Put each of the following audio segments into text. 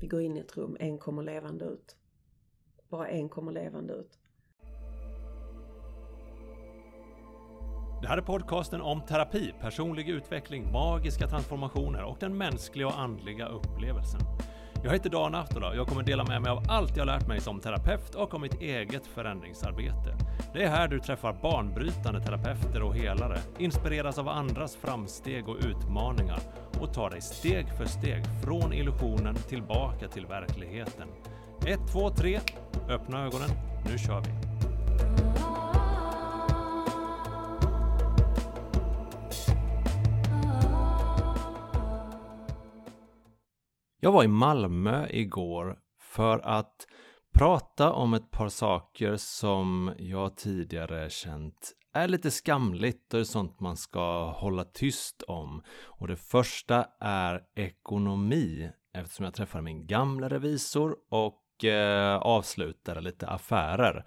Vi går in i ett rum, en kommer levande ut. Bara en kommer levande ut. Det här är podcasten om terapi, personlig utveckling, magiska transformationer och den mänskliga och andliga upplevelsen. Jag heter Dan Aftola och jag kommer dela med mig av allt jag lärt mig som terapeut och om mitt eget förändringsarbete. Det är här du träffar banbrytande terapeuter och helare, inspireras av andras framsteg och utmaningar och tar dig steg för steg från illusionen tillbaka till verkligheten. 1, 2, 3, öppna ögonen, nu kör vi! Jag var i Malmö igår för att prata om ett par saker som jag tidigare känt är lite skamligt och det är sånt man ska hålla tyst om. Och det första är ekonomi eftersom jag träffade min gamla revisor och eh, avslutade lite affärer.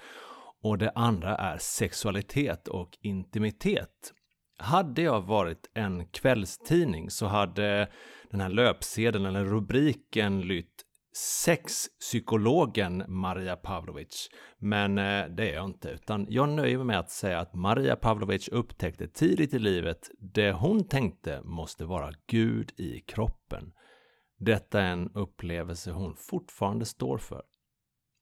Och det andra är sexualitet och intimitet. Hade jag varit en kvällstidning så hade den här löpsedeln eller rubriken lytt Sexpsykologen Maria Pavlovic. Men eh, det är jag inte, utan jag nöjer mig med att säga att Maria Pavlovic upptäckte tidigt i livet det hon tänkte måste vara Gud i kroppen. Detta är en upplevelse hon fortfarande står för.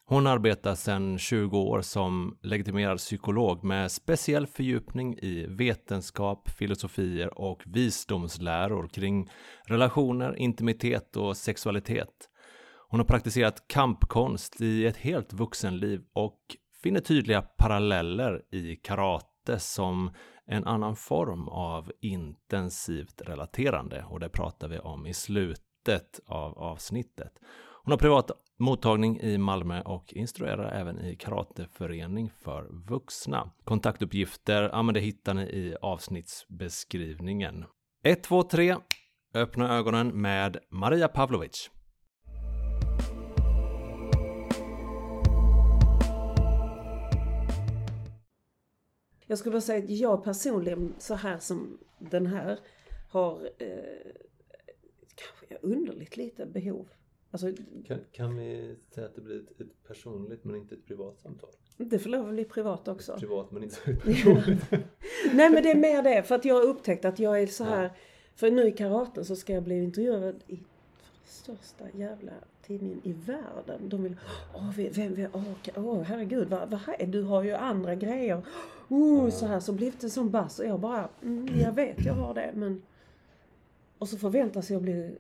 Hon arbetar sedan 20 år som legitimerad psykolog med speciell fördjupning i vetenskap, filosofier och visdomsläror kring relationer, intimitet och sexualitet. Hon har praktiserat kampkonst i ett helt vuxenliv och finner tydliga paralleller i karate som en annan form av intensivt relaterande och det pratar vi om i slutet av avsnittet. Hon har privat mottagning i Malmö och instruerar även i karateförening för vuxna. Kontaktuppgifter, ja men det hittar ni i avsnittsbeskrivningen. 1, 2, 3. Öppna ögonen med Maria Pavlovic. Jag skulle bara säga att jag personligen, så här som den här, har eh, kanske underligt lite behov. Alltså, Kan, kan vi säga att det blir ett, ett personligt men inte ett privat samtal? det får lov att bli privat också. Privat men inte så personligt. Nej men det är mer det, för att jag har upptäckt att jag är så här För nu i karaten så ska jag bli intervjuad i största jävla tidningen i världen. De vill, åh, vem, vem, åh, åh herregud, vad, vad här, du har ju andra grejer. Oh, så här, så blev det som bass och jag bara, mm, jag vet jag har det men... Och så förväntas jag bli,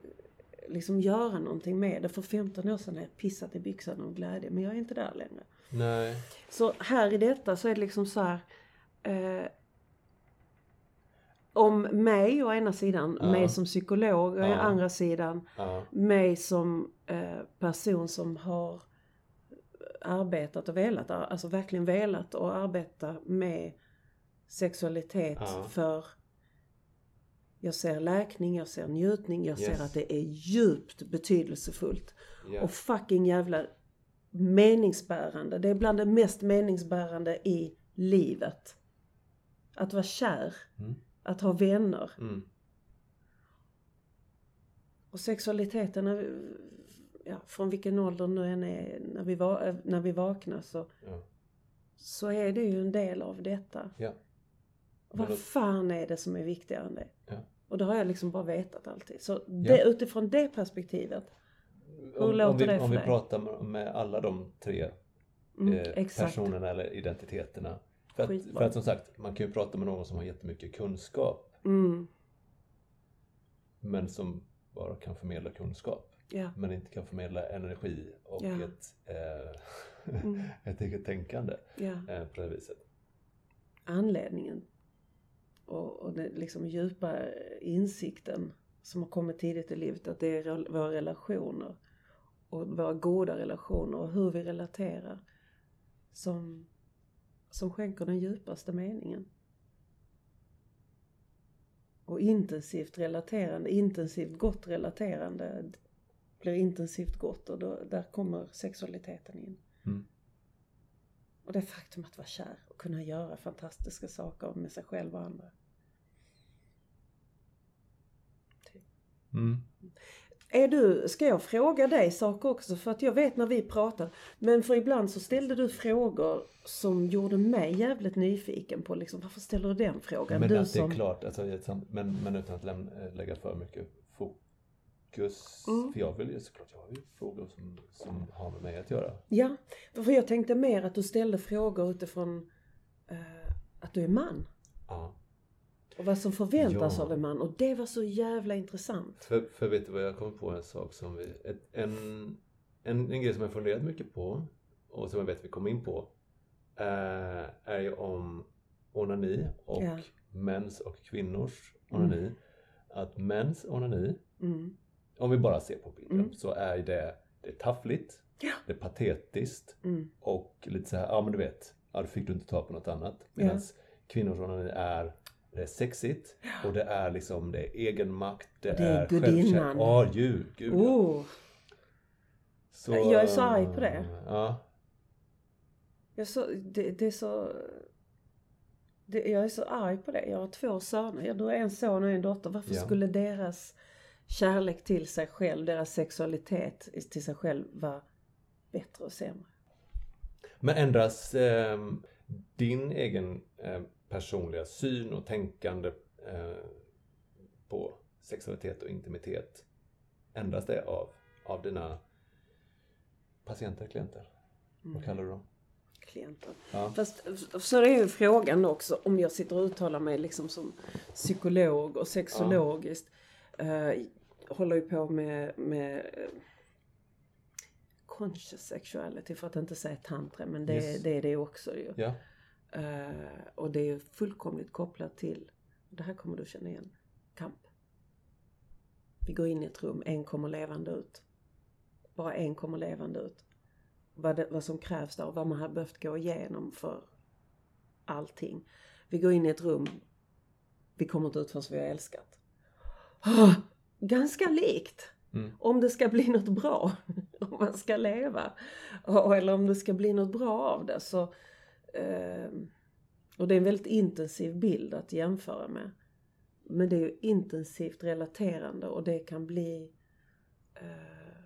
liksom göra någonting med det. För 15 år sedan har jag pissat i byxan av glädje men jag är inte där längre. Nej. Så här i detta så är det liksom så här. Eh, om mig å ena sidan, Ja. mig som psykolog och å Ja. andra sidan Ja. mig som eh, person som har arbetat och velat, alltså verkligen velat och arbeta med sexualitet för jag ser läkning, jag ser njutning, jag ser Yes. att det är djupt betydelsefullt. Ja. Och fucking jävla meningsbärande. Det är bland det mest meningsbärande i livet. Att vara kär. Mm. Att ha vänner. Mm. Och sexualiteten, är, ja, från vilken ålder nu än är, när vi, va, när vi vaknar så, Ja. så är det ju en del av detta. Ja. Vad då- fan är det som är viktigare än det? Ja. Och det har jag liksom bara vetat alltid. Så det, utifrån det perspektivet. Hur Om, om, låter vi, det om för vi dig? pratar med- alla de tre Mm, eh, personerna eller identiteterna. För att, Skitbra. för att som sagt, man kan ju prata med någon som har jättemycket kunskap Mm, men som bara kan förmedla kunskap ja. men inte kan förmedla energi och Ja. ett, eh, Mm, ett eget tänkande ja. eh, på det viset. anledningen och, och den liksom djupa insikten som har kommit tidigt i livet att det är våra relationer och våra goda relationer och hur vi relaterar som, som skänker den djupaste meningen. Och intensivt relaterande, intensivt gott relaterande blir intensivt gott och då, där kommer sexualiteten in. Mm. Och det faktum att vara kär och kunna göra fantastiska saker med sig själv och andra. Mm. Är du, ska jag fråga dig saker också? För att jag vet när vi pratar. Men för ibland så ställde du frågor som gjorde mig jävligt nyfiken på liksom, varför ställer du den frågan? Men du att det som... är klart, alltså, men, men utan att lämna, lägga för mycket fokus. Mm. För jag vill ju såklart, jag har ju frågor som, som har med mig att göra. Ja, för jag tänkte mer att du ställde frågor utifrån eh, att du är man. Ja. Och vad som förväntas Ja. av en man. Och det var så jävla intressant. För, för vet du vad, jag kom på en sak som vi, ett, en, en, en grej som jag funderat mycket på och som jag vet vi kommer in på eh, är ju om onani och Ja. mäns och kvinnors onani. Att mäns onani, Mm. om vi bara ser på bilden, Mm. så är det, det är taffligt, Ja. det är patetiskt Mm. och lite så här, ja men du vet, ja, då fick du inte ta på något annat. Medan kvinnors onani är det är sexigt och det är liksom det är egenmakt, det, Det är är gudinnan. Ja, ju, gud ja. Oh, Så, Jag är så arg på det. Ja, jag, är så, det, det är så... Det, jag är så arg på det. Jag har två söner. Jag har en son och en dotter. Varför Ja. skulle deras kärlek till sig själv, deras sexualitet till sig själv vara bättre och sämre? Men ändras eh, din egen eh, personliga syn och tänkande eh, på sexualitet och intimitet, ändras det av, av dina patienter, klienter? Mm. Vad kallar du dem? klienter. Ja. Fast så är ju frågan också om jag sitter och uttalar mig liksom som psykolog och sexologiskt. Eh, håller ju på med, med eh, conscious sexuality för att inte säga tantra men det, Yes. det är det också ju. Ja, Eh, och det är fullkomligt kopplat till, det här kommer du känna igen, kamp. Vi går in i ett rum, en kommer levande ut. Bara en kommer levande ut. Vad, det, vad som krävs där och vad man har behövt gå igenom för allting. Vi går in i ett rum, vi kommer inte ut förrän vi har älskat. Ah, ganska likt. Mm. Om det ska bli något bra, om man ska leva. Eller om det ska bli något bra av det. Så, och det är en väldigt intensiv bild att jämföra med. Men det är ju intensivt relaterande och det kan bli eh,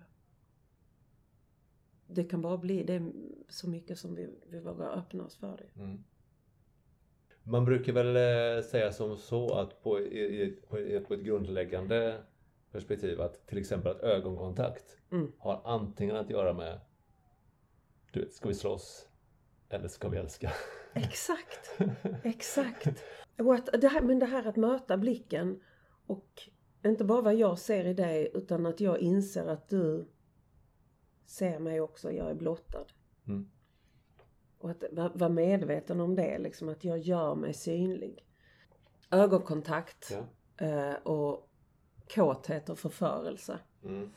det kan bara bli det är så mycket som vi, vi vågar öppna oss för det. Mm. Man brukar väl eh, säga som så att på, i- på ett grundläggande perspektiv att till exempel att ögonkontakt Mm. har antingen att göra med du vet, ska vi slåss eller ska vi älska? Exakt, exakt. Och att det här, men det här att möta blicken och inte bara vad jag ser i dig utan att jag inser att du ser mig också, jag är blottad. Mm. Och att vara medveten om det, liksom att jag gör mig synlig. Ögonkontakt Ja. eh, och kåthet och förförelse. Mm.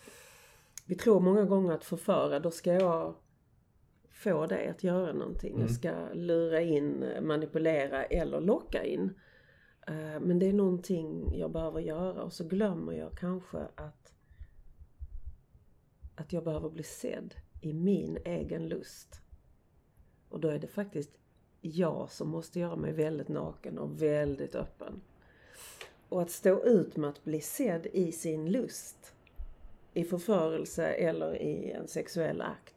Vi tror många gånger att förföra, då ska jag få dig att göra någonting. Mm. Jag ska lura in, manipulera eller locka in. Eh, Men det är någonting jag behöver göra och så glömmer jag kanske att att jag behöver bli sedd i min egen lust. Och då är det faktiskt jag som måste göra mig väldigt naken och väldigt öppen. Och att stå ut med att bli sedd i sin lust i förförelse eller i en sexuell akt.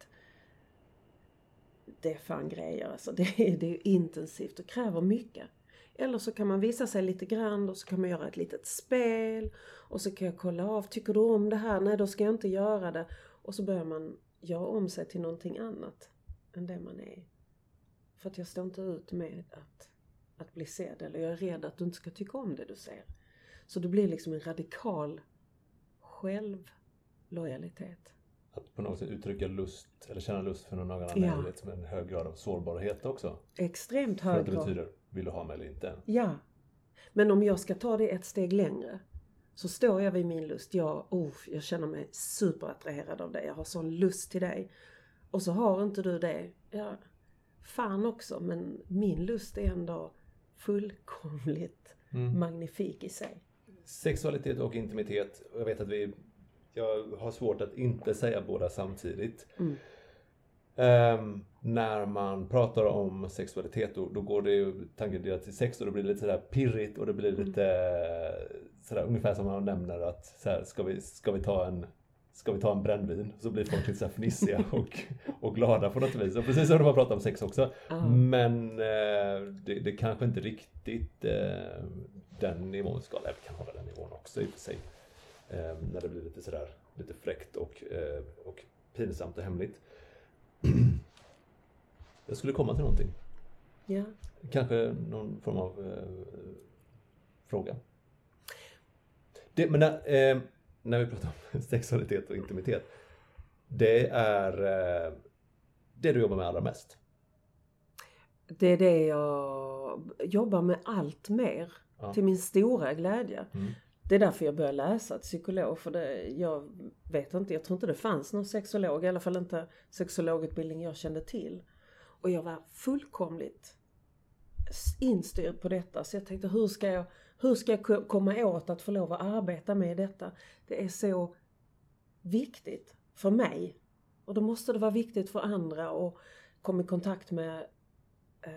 Det är fan grejer alltså. Det är, det är intensivt och kräver mycket. Eller så kan man visa sig lite grann och så kan man göra ett litet spel. Och så kan jag kolla av, tycker du om det här? Nej, då ska jag inte göra det. Och så börjar man göra om sig till någonting annat än det man är. För att jag står inte ut med att, att bli sedd. Eller jag är rädd att du inte ska tycka om det du ser. Så det blir liksom en radikal självlojalitet. Att på något sätt uttrycka lust eller känna lust för någon annan Ja. är liksom en hög grad av sårbarhet också. Extremt För hög att det grad. betyder, vill du ha mig eller inte? Ja. Men om jag ska ta det ett steg längre så står jag vid min lust. Jag, oh, jag känner mig superattraherad av dig. Jag har sån lust till dig. Och så har inte du det. Ja, fan också. Men min lust är ändå fullkomligt Mm. magnifik i sig. Sexualitet och intimitet. Jag vet att vi... Jag har svårt att inte säga båda samtidigt. Mm. Ehm, när man pratar om sexualitet då, då går det ju tanken till sex och då blir det lite sådär pirrigt och det blir lite sådär ungefär som man nämner att så här, ska, vi, ska vi ta en ska vi ta en brännvin? Så blir folk lite så fnissiga och, och glada på något vis. Och precis som de har pratat om sex också. Men eh, det, det kanske inte riktigt eh, den nivån ska, eller vi kan hålla den nivån också i och för sig. Eh, när det blir lite sådär, lite fräckt och, eh, och pinsamt och hemligt. Jag skulle komma till någonting. Ja. Kanske någon form av eh, fråga. Det, men när, eh, när vi pratar om sexualitet och intimitet. Det är eh, det du jobbar med allra mest. Det är det jag jobbar med allt mer. Ja. Till min stora glädje. Mm. Det är därför jag började läsa till psykolog. För det, jag vet inte, jag tror inte det fanns någon sexolog. I alla fall inte sexologutbildning jag kände till. Och jag var fullkomligt instyrd på detta. Så jag tänkte hur ska jag, hur ska jag komma åt att få lov att arbeta med detta? Det är så viktigt för mig. Och då måste det vara viktigt för andra att komma i kontakt med eh,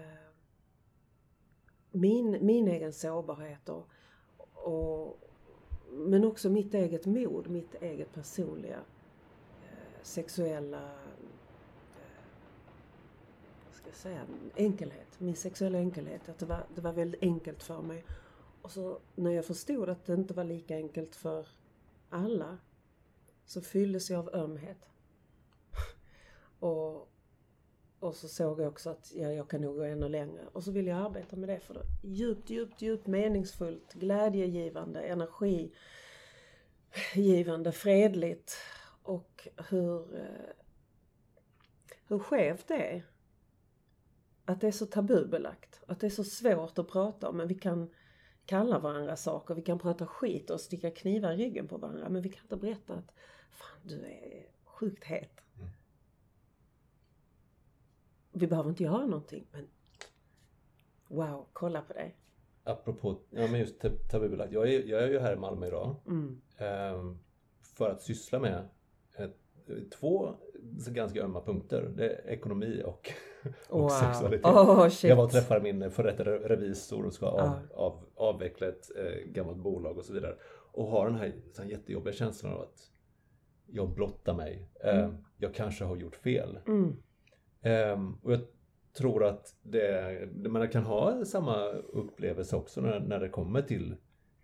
min, min egen sårbarhet och, och, men också mitt eget mod, mitt eget personliga eh, sexuella eh, vad ska jag säga, enkelhet. Min sexuella enkelhet. Att det var, det var väldigt enkelt för mig. Och så när jag förstod att det inte var lika enkelt för alla så fylldes jag av ömhet. och, och så såg jag också att ja, jag kan nog gå ännu längre. Och så vill jag arbeta med det för det är djupt, djupt, djupt meningsfullt, glädjegivande, energigivande, fredligt. Och hur, eh, hur skevt det är. Att det är så tabubelagt. Att det är så svårt att prata om. Men vi kan kalla varandra saker. Vi kan prata skit och sticka knivar i ryggen på varandra. Men vi kan inte berätta att fan du är sjukt het. Mm. Vi behöver inte göra någonting men wow, kolla på dig. Apropå, ja men just tab- tabubelagt. Jag är, jag är ju här i Malmö idag. Mm. ehm, för att syssla med ett, två ganska ömma punkter. Det är ekonomi och, och Wow. sexualitet. Oh. Jag var och träffade min före detta revisor och ska av, Ja. av, avveckla ett eh, gammalt bolag och så vidare. Och har den här, så här jättejobbiga känslan av att jag blottar mig. Eh, Jag kanske har gjort fel. Mm. Ehm, och jag tror att det, man kan ha samma upplevelse också när, när det kommer till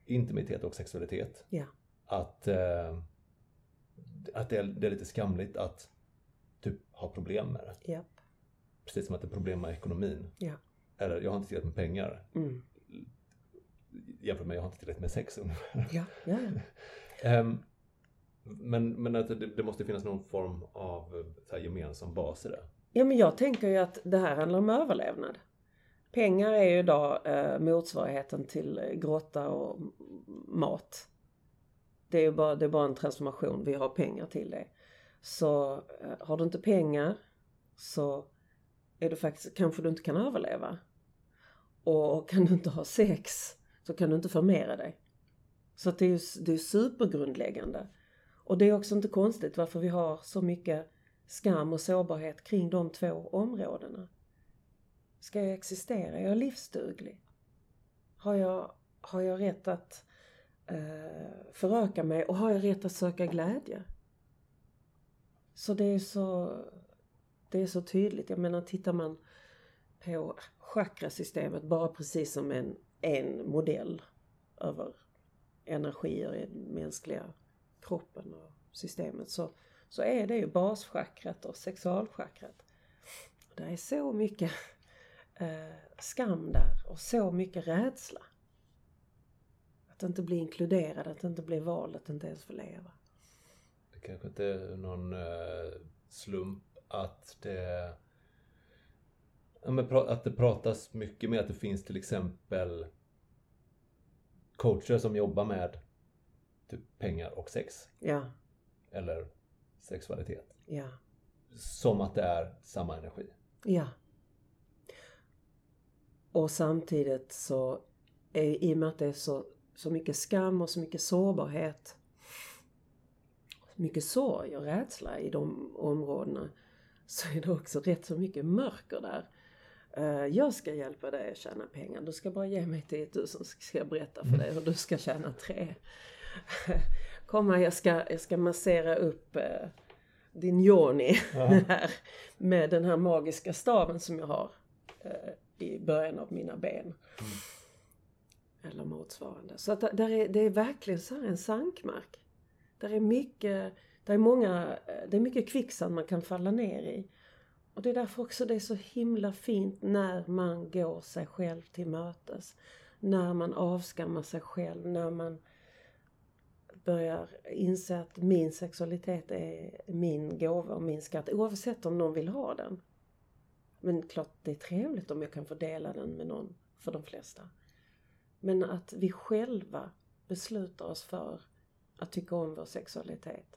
intimitet och sexualitet. Ja. Att, eh, att det, är, det är lite skamligt att typ ha problem med det. Japp. Precis som att det är problem med ekonomin. Ja. Eller jag har inte tillräckligt med pengar. Mm. Jämfört med jag har inte tillräckligt med sex ungefär. Ja, ja. Ehm, men, men att det, det måste finnas någon form av så här, gemensam bas i det. Ja men jag tänker ju att det här handlar om överlevnad. Pengar är ju idag eh, motsvarigheten till eh, grotta och mat. Det är ju bara, det är bara en transformation, vi har pengar till det. Så eh, har du inte pengar så är du faktiskt, kanske du inte kan överleva. Och kan du inte ha sex så kan du inte förmera dig. Så att det är ju det är supergrundläggande. Och det är också inte konstigt varför vi har så mycket skam och sårbarhet kring de två områdena. Ska jag existera? Är jag livsduglig? Har jag, har jag rätt att eh, föröka mig och har jag rätt att söka glädje? Så det är så, det är så tydligt. Jag menar, tittar man på chakrasystemet bara precis som en, en modell över energier i den mänskliga kroppen och systemet så, så är det ju baschakrat och sexualchakrat. Det är så mycket eh, skam där och så mycket rädsla. Att inte bli inkluderad, att inte bli vald, att inte ens få leva. Det kanske inte är någon eh, slump att det att det pratas mycket med att det finns till exempel coacher som jobbar med typ pengar och sex Ja, eller sexualitet. ja, Som att det är samma energi. ja. Och samtidigt så, är, i och med att det är så, så mycket skam och så mycket sårbarhet, mycket sorg och rädsla i de områdena, så är det också rätt så mycket mörker där. Eh, Jag ska hjälpa dig att tjäna pengar. Du ska bara ge mig 10 000 så ska jag berätta för dig hur du ska tjäna tre. Komma, jag ska, jag ska massera upp eh, din yoni här med den här magiska staven som jag har eh, i början av mina ben. Mm. Eller motsvarande. Så att där är, det är verkligen så här en sankmark. Där är mycket, där är många, det är mycket kvicksand man kan falla ner i. Och det är därför också det är så himla fint när man går sig själv till mötes. När man avskammar sig själv, när man börjar inse att min sexualitet är min gåva och min skatt oavsett om någon vill ha den. Men klart det är trevligt om jag kan få dela den med någon, för de flesta. Men att vi själva beslutar oss för att tycka om vår sexualitet.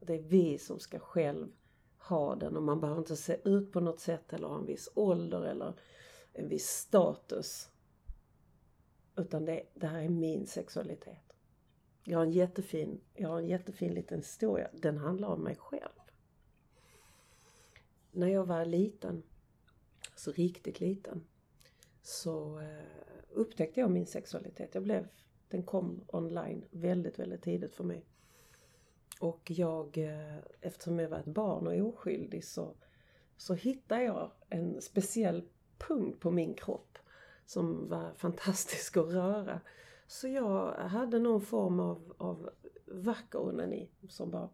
Det är vi som ska själv ha den och man behöver inte se ut på något sätt eller ha en viss ålder eller en viss status. Utan det, det här är min sexualitet. Jag har en jättefin, jag har en jättefin liten historia. Den handlar om mig själv. När jag var liten, alltså riktigt liten, så eh, upptäckte jag min sexualitet. Jag blev, den kom online väldigt, väldigt tidigt för mig. Och jag, eh, eftersom jag var ett barn och oskyldig så, så hittade jag en speciell punkt på min kropp som var fantastisk att röra. Så jag hade någon form av, av vacker onani som bara...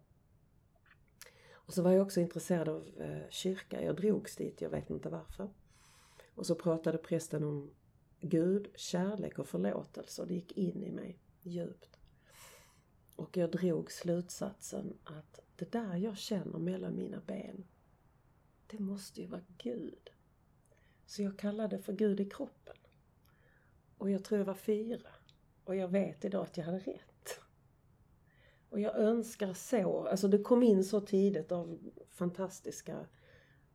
Och så var jag också intresserad av eh, kyrka. Jag drogs dit, jag vet inte varför. Och så pratade prästen om Gud, kärlek och förlåtelse och det gick in i mig djupt. Och jag drog slutsatsen att det där jag känner mellan mina ben, det måste ju vara Gud. Så jag kallade det för Gud i kroppen. Och jag tror jag var fyra. Och jag vet idag att jag hade rätt. Och jag önskar så, alltså det kom in så tidigt av fantastiska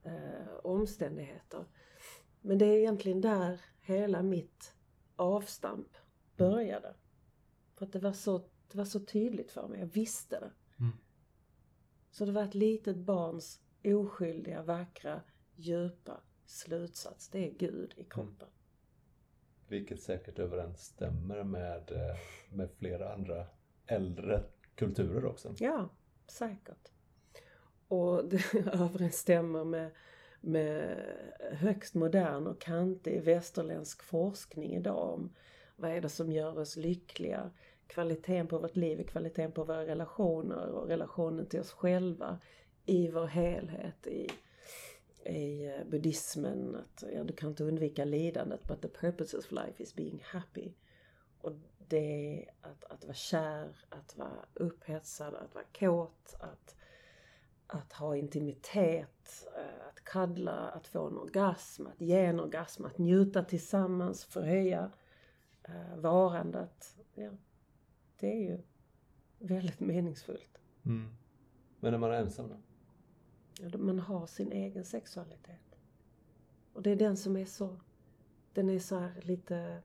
eh, omständigheter. Men det är egentligen där hela mitt avstamp började. För att det var så, det var så tydligt för mig, jag visste det. Mm. Så det var ett litet barns oskyldiga, vackra, djupa slutsats. Det är Gud i kroppen. Mm. Vilket säkert överensstämmer med, eh, med flera andra äldre kulturer också. Ja, säkert. Och det överensstämmer med med högst modern och kantig västerländsk forskning idag om vad är det som gör oss lyckliga? Kvaliteten på vårt liv, kvaliteten på våra relationer och relationen till oss själva i vår helhet. I, i eh, buddhismen att ja, du kan inte undvika lidandet but the purpose of life is being happy. Och det att, att vara kär, att vara upphetsad, att vara kåt, att att ha intimitet, eh, att kaddla, att få en orgasm, att ge en orgasm, att njuta tillsammans, förhöja eh, varandet. Ja, det är ju väldigt meningsfullt. Mm. Men när man är ensam då? Man har sin egen sexualitet. Och det är den som är så, den är så här lite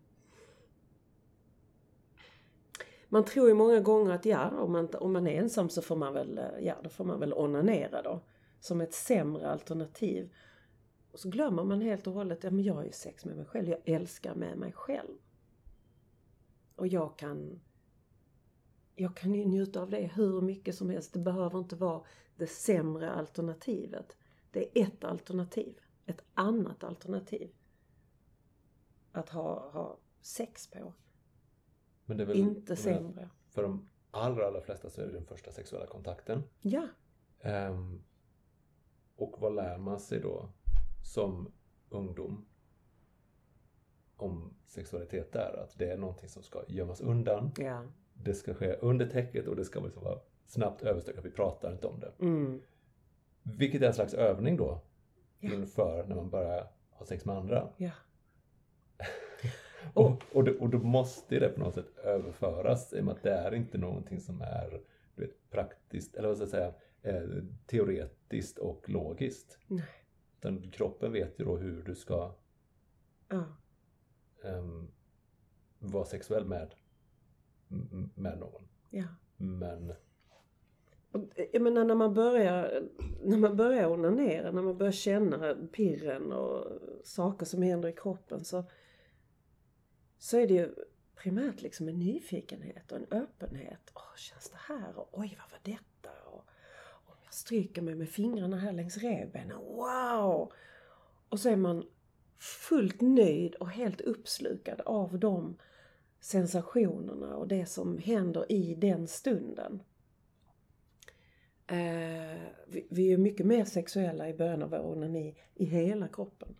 man tror ju många gånger att ja, om man, om man är ensam så får man väl, ja då får man väl onanera då. Som ett sämre alternativ. Och så glömmer man helt och hållet, ja men jag har ju sex med mig själv, jag älskar med mig själv. Och jag kan jag kan ju njuta av det hur mycket som helst. Det behöver inte vara det sämre alternativet. Det är ett alternativ. Ett annat alternativ. Att ha, ha sex på. Men det är väl, inte sämre. För de allra, allra flesta så är det den första sexuella kontakten. Ja. Um, och vad lär man sig då som ungdom om sexualitet där? Att det är någonting som ska gömmas undan. Ja. Det ska ske under täcket och det ska liksom vara snabbt överstökat. Vi pratar inte om det. Mm. Vilket är en slags övning då ja. inför när man börjar ha sex med andra. Ja. Och, och, det, och då måste det på något sätt överföras i och med att det är inte någonting som är du vet, praktiskt, eller vad ska jag säga, eh, teoretiskt och logiskt. Nej. Utan kroppen vet ju då hur du ska ja. um, vara sexuell med, med någon. Ja. Men Eh, jag menar när man börjar, eh, när man börjar onanera, när man börjar känna pirren och saker som händer i kroppen så så är det ju primärt liksom en nyfikenhet och en öppenhet. Åh, känns det här? Och, Oj, vad var detta? Och, och jag stryker mig med fingrarna här längs revbenen. Wow! Och så är man fullt nöjd och helt uppslukad av de sensationerna och det som händer i den stunden. Eh, vi, vi är mycket mer sexuella i början av vår onani i hela kroppen.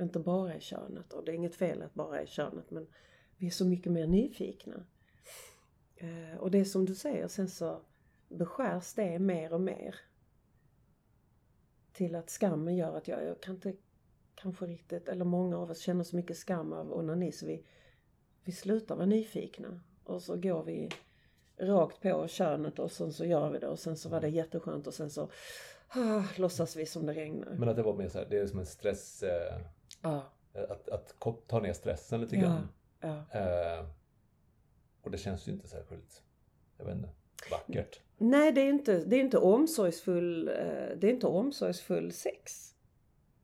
Inte bara i könet. Och det är inget fel att bara är könet men vi är så mycket mer nyfikna. Eh, och det är som du säger, sen så beskärs det mer och mer. Till att skammen gör att jag, jag kan inte kanske riktigt, eller många av oss känner så mycket skam av onani så vi, vi slutar vara nyfikna. Och så går vi rakt på könet och sen så gör vi det och sen så var det jätteskönt och sen så ah, låtsas vi som det regnar. Men att det var mer så här, det är som en stress... Eh, Ja, att, att ta ner stressen lite ja, grann. ja. Eh, och det känns ju inte särskilt, jag vet inte, vackert. Nej, det är inte, det är inte omsorgsfull, eh, det är inte omsorgsfull sex.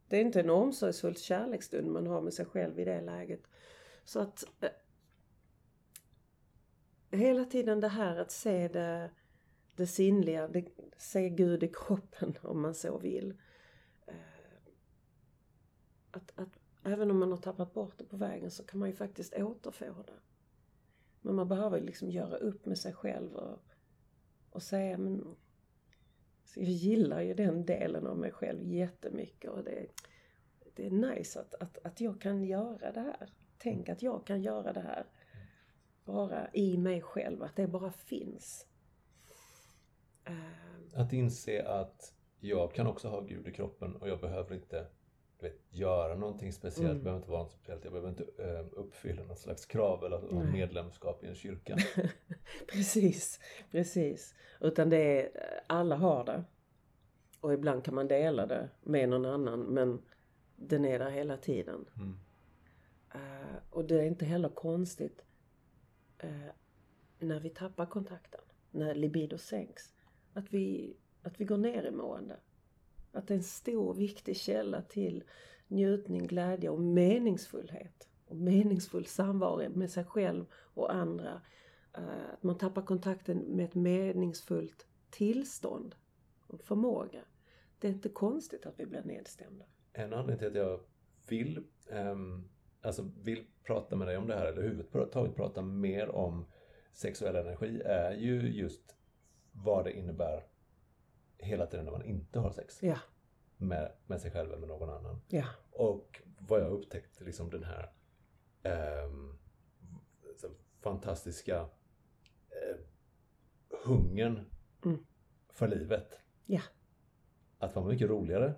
Det är inte en omsorgsfull kärleksstund man har med sig själv i det läget. Så att eh, hela tiden det här att se det, det sinnliga, det, se Gud i kroppen om man så vill. Eh, Att, att även om man har tappat bort det på vägen så kan man ju faktiskt återfå det. Men man behöver liksom göra upp med sig själv och, och säga men jag gillar ju den delen av mig själv jättemycket och det, det är nice att, att, att jag kan göra det här. Tänk att jag kan göra det här. Bara i mig själv, att det bara finns. Eh, Att inse att jag kan också ha Gud i kroppen och jag behöver inte vet, göra någonting speciellt. Mm. Behöver inte vara något speciellt. Jag behöver inte eh, uppfylla något slags krav eller ha medlemskap i en kyrka. precis, precis. Utan det är, alla har det. Och ibland kan man dela det med någon annan men den är där hela tiden. Mm. Eh, och det är inte heller konstigt eh, när vi tappar kontakten, när libido sänks, att vi, att vi går ner i mående. Att det är en stor viktig källa till njutning, glädje och meningsfullhet. Och meningsfull samvaro med sig själv och andra. Eh, att man tappar kontakten med ett meningsfullt tillstånd och förmåga. Det är inte konstigt att vi blir nedstämda. En anledning till att jag vill, ehm, alltså vill prata med dig om det här, eller överhuvudtaget prata mer om sexuell energi, är ju just vad det innebär hela tiden när man inte har sex Ja, med, med sig själv eller med någon annan. ja, Och vad jag upptäckte, liksom den här så fantastiska eh, hungern Mm. för livet. ja. Att vara mycket roligare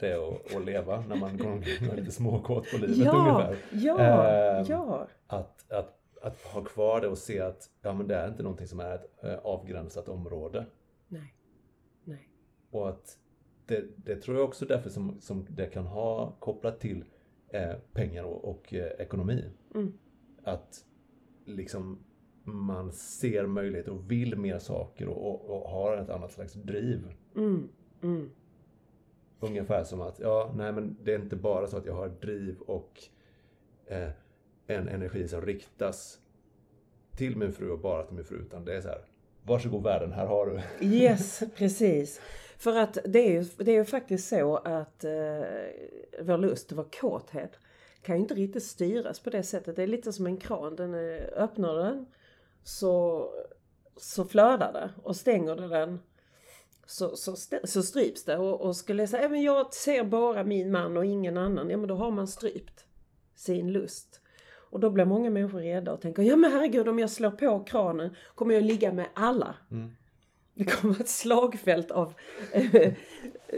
det är att, att leva när man går omkring och är lite småkåt på livet Ja, ungefär. ja, Ehm, ja. Att, att, att ha kvar det och se att ja, men det är inte någonting som är ett eh, avgränsat område. Nej, nej. Och att det, det tror jag också därför som, som det kan ha kopplat till eh, pengar och, och eh, ekonomi. Mm. Att liksom man ser möjligheter och vill mer saker och, och, och har ett annat slags driv. Mm, mm. Ungefär som att, ja, nej men det är inte bara så att jag har driv och eh, en energi som riktas till min fru och bara till min fru. Utan det är så här, varsågod världen, här har du. Yes, precis. För att det är ju, det är ju faktiskt så att eh, vår lust, vår kåthet, kan ju inte riktigt styras på det sättet. Det är lite som en kran. Den är, öppnar den så, så flödar det och stänger du den så, så, så stryps det. Och, och skulle jag säga, "Ja, men jag ser bara min man och ingen annan. Ja men då har man strypt sin lust. Och då blir många människor rädda och tänker, ja men herregud om jag slår på kranen kommer jag ligga med alla. Mm. Det kommer ett slagfält av eh,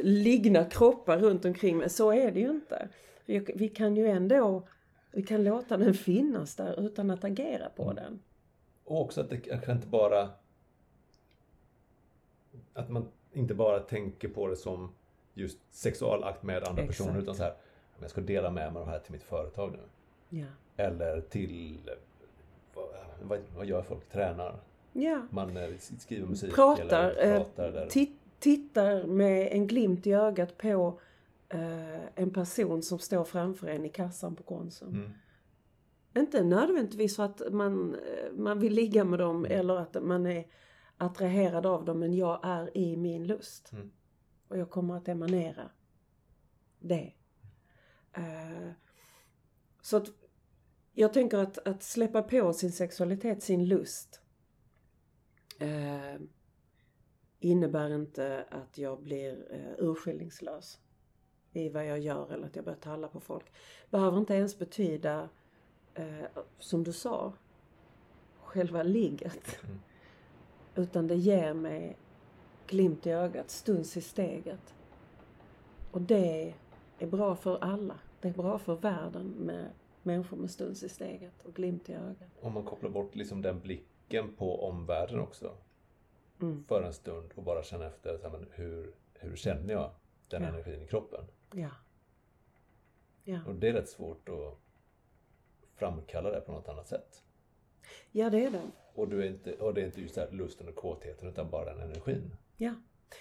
liggna kroppar runt omkring mig. Så är det ju inte. Vi, vi kan ju ändå, vi kan låta den finnas där utan att agera på den. Och också att det kanske inte bara... Att man inte bara tänker på det som just sexualakt med andra Exakt. personer utan så här, "Men jag ska dela med mig av det här till mitt företag nu. Ja. Eller till, vad, vad, vad gör folk? Tränar? Ja. Man eh, skriver musik Pratar, eller eh, pratar eller... Titt, tittar med en glimt i ögat på eh, en person som står framför en i kassan på Konsum. Mm. Inte nödvändigtvis för att man, man vill ligga med dem eller att man är attraherad av dem men jag är i min lust. Mm. Och jag kommer att emanera det. Uh, så att jag tänker att, att släppa på sin sexualitet, sin lust uh, innebär inte att jag blir uh, urskillningslös i vad jag gör eller att jag börjar talla på folk. Behöver inte ens betyda, uh, som du sa, själva ligget. Mm. Utan det ger mig glimt i ögat, stuns i steget. Och det är bra för alla. Det är bra för världen med människor med stuns i steget och glimt i ögat. Om man kopplar bort liksom den blicken på omvärlden också. Mm. För en stund och bara känna efter så här, men hur, hur känner jag den Ja. energin i kroppen? Ja. Ja. Och det är rätt svårt att framkalla det på något annat sätt. Ja, det är det. Och, du är inte, och det är inte just här lusten och kåtheten utan bara den energin. Ja.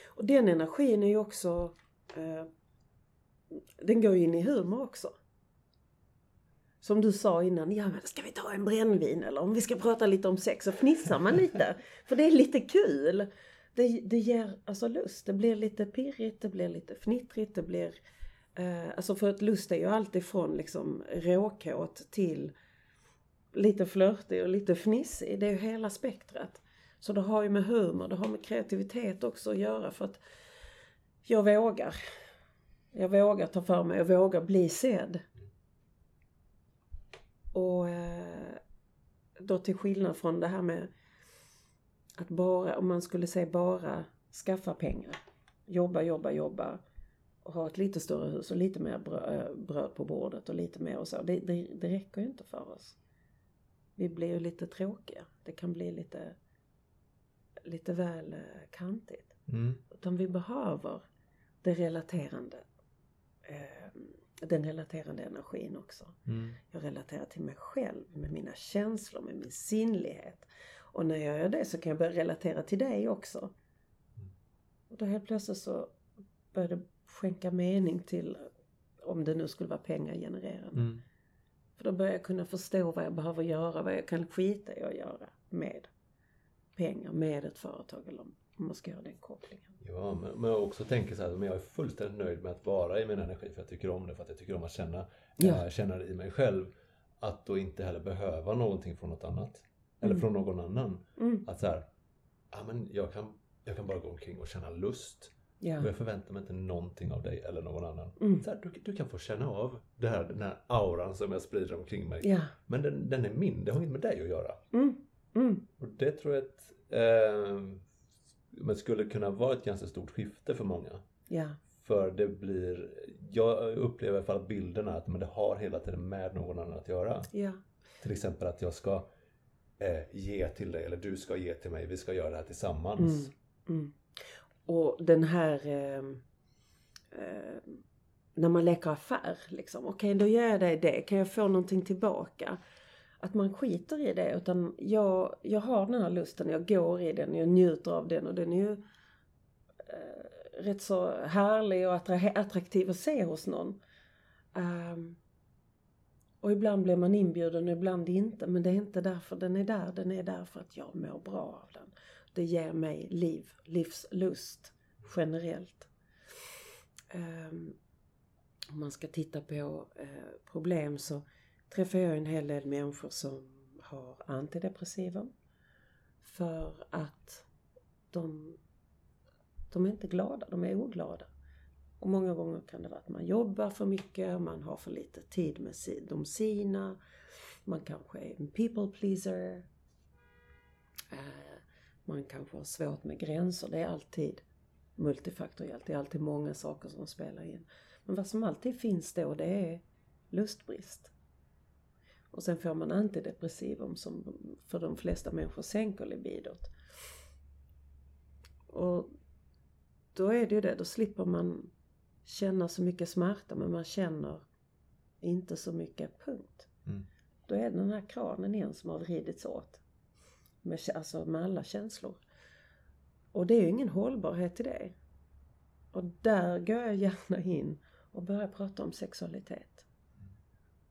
Och den energin är ju också... Eh, den går ju in i humor också. Som du sa innan, ja men ska vi ta en brännvin eller om vi ska prata lite om sex så fnissar man lite. för det är lite kul. Det, det ger alltså lust. Det blir lite pirrigt, det blir lite fnittrigt, det blir... Eh, alltså för att lust är ju alltid från liksom råkåt till lite flörtig och lite fnissig. Det är ju hela spektrat. Så det har ju med humor, det har med kreativitet också att göra för att jag vågar. Jag vågar ta för mig, jag vågar bli sedd. Och eh, då till skillnad från det här med att bara, om man skulle säga bara skaffa pengar. Jobba, jobba, jobba. Och ha ett lite större hus och lite mer bröd, eh, bröd på bordet och lite mer och så. Det, det, det räcker ju inte för oss. Vi blir ju lite tråkiga. Det kan bli lite, lite väl eh, kantigt. Mm. Utan vi behöver det relaterande. Eh, den relaterande energin också. Mm. Jag relaterar till mig själv med mina känslor, med min sinnlighet. Och när jag gör det så kan jag börja relatera till dig också. Och då helt plötsligt så börjar det skänka mening till om det nu skulle vara pengagenererande. Mm. För då börjar jag kunna förstå vad jag behöver göra, vad jag kan skita i att göra med pengar, med ett företag eller om man ska göra den kopplingen. Ja, men, men jag också tänker så här, men jag är fullständigt nöjd med att vara i min energi för jag tycker om det, för att jag tycker om att känna, Ja. äh, känna det i mig själv. Att då inte heller behöva någonting från något annat. Eller Mm. från någon annan. Mm. Att så här, ja men jag kan, jag kan bara gå omkring och känna lust. Och Ja. jag förväntar mig inte någonting av dig eller någon annan. Mm. Så här, du, du kan få känna av det här, den här auran som jag sprider omkring mig. Ja. Men den, den är min, det har inget med dig att göra. Mm. Mm. Och det tror jag att eh, men skulle kunna vara ett ganska stort skifte för många. Ja. För det blir, jag upplever i alla fall bilderna att men det har hela tiden med någon annan att göra. Ja. Till exempel att jag ska eh, ge till dig eller du ska ge till mig, vi ska göra det här tillsammans. Och den här eh, eh, när man leker affär liksom. Okej, då gör jag dig det. Kan jag få någonting tillbaka? Att man skiter i det. Utan jag, jag har den här lusten. Jag går i den. Jag njuter av den. Och den är ju eh, rätt så härlig och attraktiv att se hos någon. Ehm, och ibland blir man inbjuden och ibland inte. Men det är inte därför den är där. Den är där för att jag mår bra av den. Det ger mig liv, livslust generellt. Ehm, om man ska titta på eh, problem så träffar jag en hel del människor som har antidepressiva. För att de, de är inte glada, de är oglada. Och många gånger kan det vara att man jobbar för mycket, man har för lite tid med de sina. Man kanske är en people pleaser. Ehm, man kanske har svårt med gränser. Det är alltid multifaktoriellt. Det är alltid många saker som spelar in. Men vad som alltid finns då det är lustbrist. Och sen får man antidepressivum som för de flesta människor sänker libidot. Och då är det ju det, då slipper man känna så mycket smärta men man känner inte så mycket punkt. Mm. Då är det den här kranen igen som har vridits åt. Med, alltså med alla känslor. Och det är ju ingen hållbarhet i det. Och där går jag gärna in och börjar prata om sexualitet.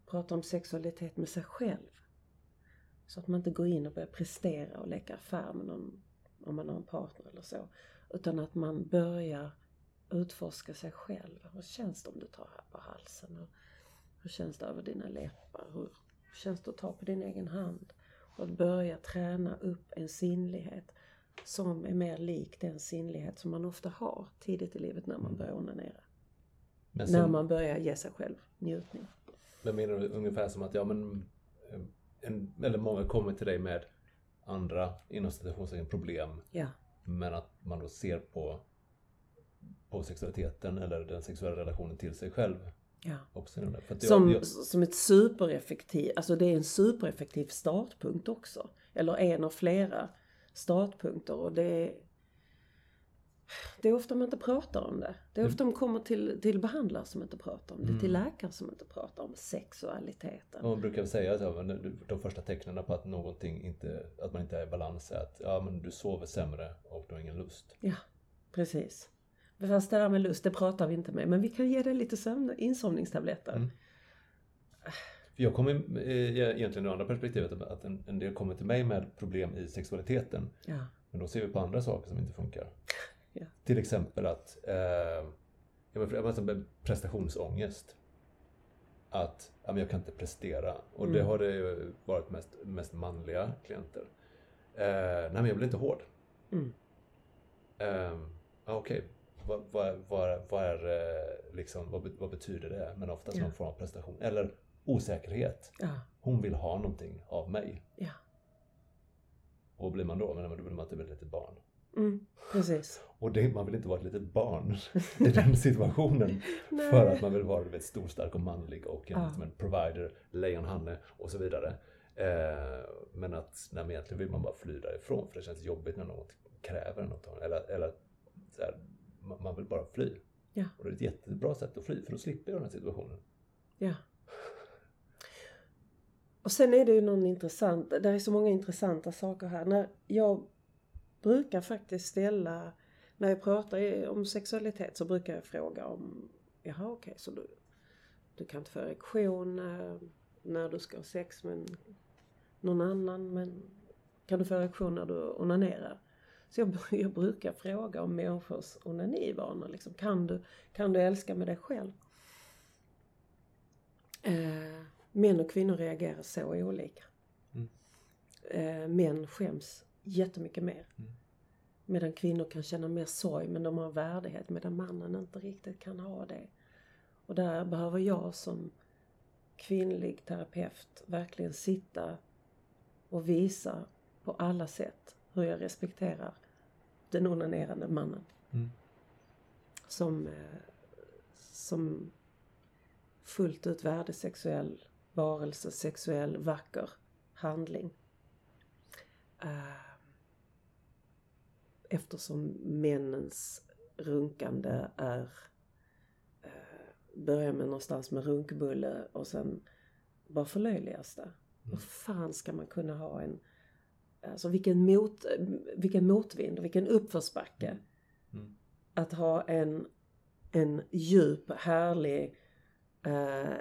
prata om sexualitet med sig själv. Så att man inte går in och börjar prestera och leka affär med någon, om man har en partner eller så. Utan att man börjar utforska sig själv. Hur känns det om du tar här på halsen? Hur känns det över dina läppar? Hur känns det att ta på din egen hand? Och att börja träna upp en sinnlighet som är mer lik den sinnlighet som man ofta har tidigt i livet när man börjar onanera. Men När som, man börjar ge sig själv njutning. men menar du ungefär som att, ja men, eh, en, eller många kommer till dig med andra, inom citationstecken, problem. Ja. Men att man då ser på, på sexualiteten eller den sexuella relationen till sig själv ja. det. För Som, jag, som ett supereffektiv, alltså det är en supereffektiv startpunkt också. Eller en av flera startpunkter och det är det är ofta man inte pratar om det. Det är ofta man kommer till, till behandlare som inte pratar om det. Till läkare som inte pratar om sexualiteten. man brukar säga att ja, de första tecknen på att någonting inte, att man inte är i balans är att ja, men du sover sämre och du har ingen lust. Ja, precis. Fast det där med lust, det pratar vi inte med. Men vi kan ge dig lite sömn, insomningstabletter. Mm. Jag kommer eh, egentligen det andra perspektivet att en, en del kommer till mig med problem i sexualiteten. Ja. Men då ser vi på andra saker som inte funkar. Ja. Till exempel att eh, jag menar, prestationsångest. Att ja, men jag kan inte prestera. Och det Mm. har det ju varit mest, mest manliga klienter. Eh, nej men jag blir inte hård. Mm. Eh, Okej, vad, vad, vad, vad, är, eh, liksom, vad, vad betyder det? Men oftast Ja. någon form av prestation. Eller osäkerhet. Ja. Hon vill ha någonting av mig. Ja. Och vad blir man då? Men då blir man typ ett litet barn. Mm, precis. Och det, man vill inte vara ett litet barn i den situationen. För att man vill vara vet, stor, stark och manlig och en, Ja. som en provider, lejonhanne och så vidare. Eh, men att nej, men egentligen vill man bara fly därifrån för det känns jobbigt när någon kräver något. Eller, eller så här, man, vill bara fly. Ja. Och det är ett jättebra sätt att fly för då slipper jag den här situationen. Ja. Och sen är det ju någon intressant, det är så många intressanta saker här. När jag brukar faktiskt ställa, när jag pratar om sexualitet så brukar jag fråga om, jaha okej så du, du kan inte få erektion eh, när du ska ha sex med någon annan men kan du få erektion när du onanerar? Så jag, jag brukar fråga om människors onanivanor. Liksom, kan, du, kan du älska med dig själv? Eh, män och kvinnor reagerar så olika. Mm. Eh, män skäms jättemycket mer. Mm. Medan kvinnor kan känna mer sorg men de har värdighet medan mannen inte riktigt kan ha det. Och där behöver jag som kvinnlig terapeut verkligen sitta och visa på alla sätt hur jag respekterar den onanerande mannen. Mm. Som, eh, som fullt ut värdesexuell varelse, sexuell, vacker handling. Eh, Eftersom männens runkande är eh, börjar med någonstans med runkbulle och sen bara förlöjligas det. Hur fan ska man kunna ha en Alltså vilken, mot, vilken motvind och vilken uppförsbacke. Mm. Att ha en, en djup, härlig, eh,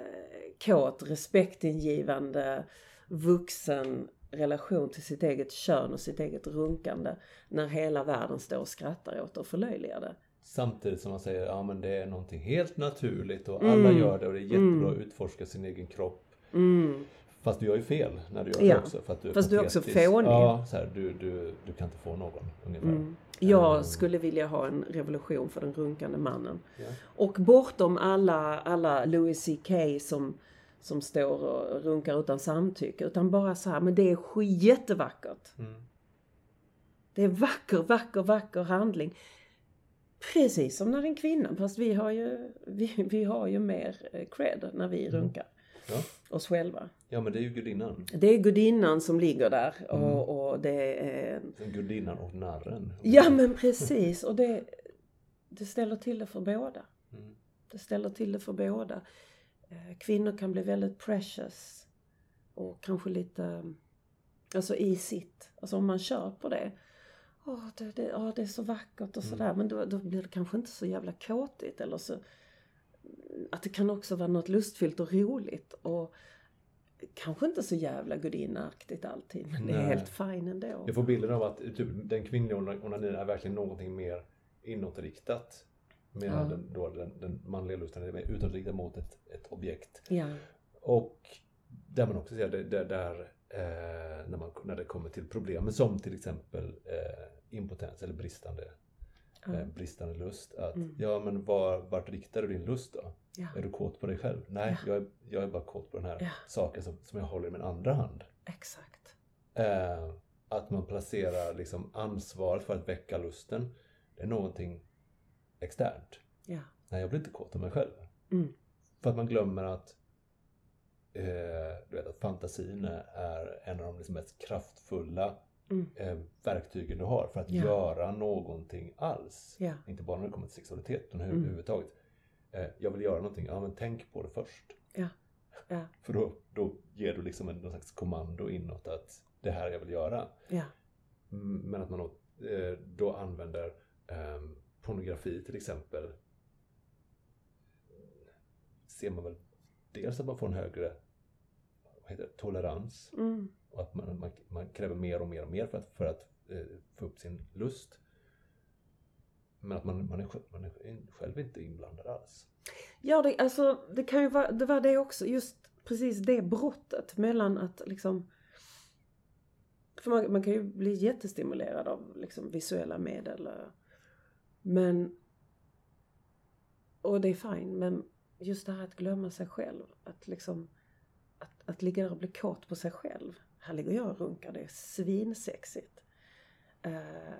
kåt, respektingivande, vuxen relation till sitt eget kön och sitt eget runkande. När hela världen står och skrattar åt och förlöjligar det. Samtidigt som man säger ja men det är någonting helt naturligt och alla Mm. gör det och det är jättebra att utforska sin egen kropp. Mm. Fast du gör ju fel när du gör Ja. det också. För att du är Fast du är också fånig. Ja, så här, du, du, du kan inte få någon ungefär. Mm. Jag Mm. skulle vilja ha en revolution för den runkande mannen. Ja. Och bortom alla, alla Louis CK som, som står och runkar utan samtycke. Utan bara så här, men det är jättevackert. Mm. Det är vacker, vacker, vacker handling. Precis som när en kvinna, fast vi har ju, vi, vi har ju mer eh, cred när vi Mm. runkar Ja. oss själva. Ja, men det är ju gudinnan. Det är gudinnan som ligger där Mm. och, och det är... Gudinnan och narren. Ja men precis och det, det ställer till det för båda. Mm. Det ställer till det för båda. Eh, Kvinnor kan bli väldigt precious och kanske lite, alltså i sitt. Alltså om man kör på det. Åh, det, det, åh, det är så vackert och sådär. Men då, då blir det kanske inte så jävla kåtigt eller så. Att det kan också vara något lustfyllt och roligt. Och kanske inte så jävla gudinaktigt alltid men det är Nej. helt fine ändå. Jag får bilden av att typ, den kvinnliga ona- onanin är verkligen någonting mer inåtriktat. Medan Ja. den, då, den, den manliga lusten är mer utåtriktad mot ett, ett objekt. Ja, Och där man också ser det, det där eh, när, man, när det kommer till problem som till exempel eh, impotens eller bristande, ja, eh, bristande lust. Att, Mm. Ja men var, vart riktar du din lust då? Ja, Är du kåt på dig själv? Nej, Ja. jag, är, jag är bara kåt på den här Ja. saken som, som jag håller i min andra hand. exakt. Eh, att man placerar liksom ansvaret för att väcka lusten. Det är någonting externt. Ja, Nej, jag blir inte kåt av mig själv. mm. För att man glömmer att, eh, du vet, att fantasin är en av de liksom mest kraftfulla Mm. eh, verktygen du har för att Ja. göra någonting alls. Inte bara när det kommer till sexualitet, utan Mm. Eh, jag vill göra någonting, ja men tänk på det först. ja, ja, För då, då ger du liksom en någon slags kommando inåt att det här jag vill göra. ja, Mm, Men att man då, eh, då använder eh, pornografi till exempel. Ser man väl dels att man får en högre vad heter det, tolerans mm. och att man, man, man kräver mer och mer och mer för att, för att eh, få upp sin lust. Men att man, man, är, man är själv inte inblandad alls. Ja, det, alltså, det kan ju vara, det var det också, just precis det brottet mellan att liksom för man, man kan ju bli jättestimulerad av liksom, visuella medel. Eh, men och det är fine, men just det här att glömma sig själv. Att liksom att, att ligga där och bli kåt på sig själv. Här ligger jag och runkar, det är svinsexigt. Eh, uh,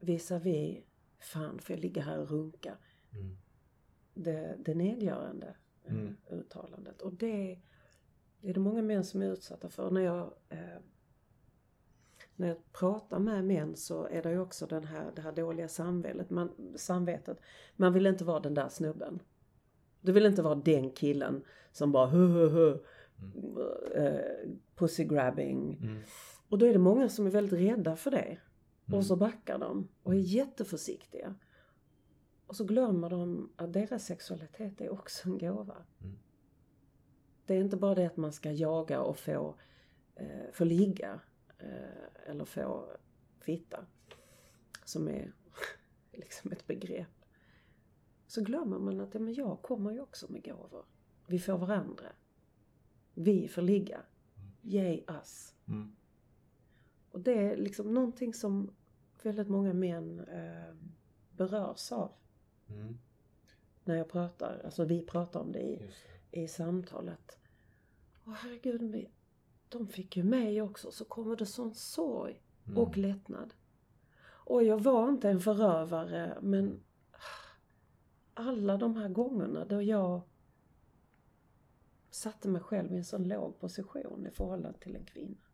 Visavi, fan får jag ligga här och runka? Mm. det, det nedgörande eh, Mm. uttalandet. Och det, det är det många män som är utsatta för. När jag, eh, när jag pratar med män så är det ju också den här, det här dåliga samvetet. Man, samvetet. Man vill inte vara den där snubben. Du vill inte vara den killen som bara hu hu hu, eh, pussy grabbing. Mm. Och då är det många som är väldigt rädda för det. Mm. Och så backar de och är jätteförsiktiga. Och så glömmer de att deras sexualitet är också en gåva. Mm. Det är inte bara det att man ska jaga och få, eh, få ligga eh, eller få fitta. Som är liksom ett begrepp. Så glömmer man att ja, men jag kommer ju också med gåvor. Vi får varandra. Vi får ligga. Yay us. Mm. Och det är liksom någonting som väldigt många män eh, berörs av Mm. när jag pratar, alltså vi pratar om det i, det. i samtalet. Åh herregud, de fick ju mig också, så kommer det sån sorg Mm. och lättnad. Och jag var inte en förövare, men alla de här gångerna då jag satte mig själv i en sån låg position i förhållande till en kvinna.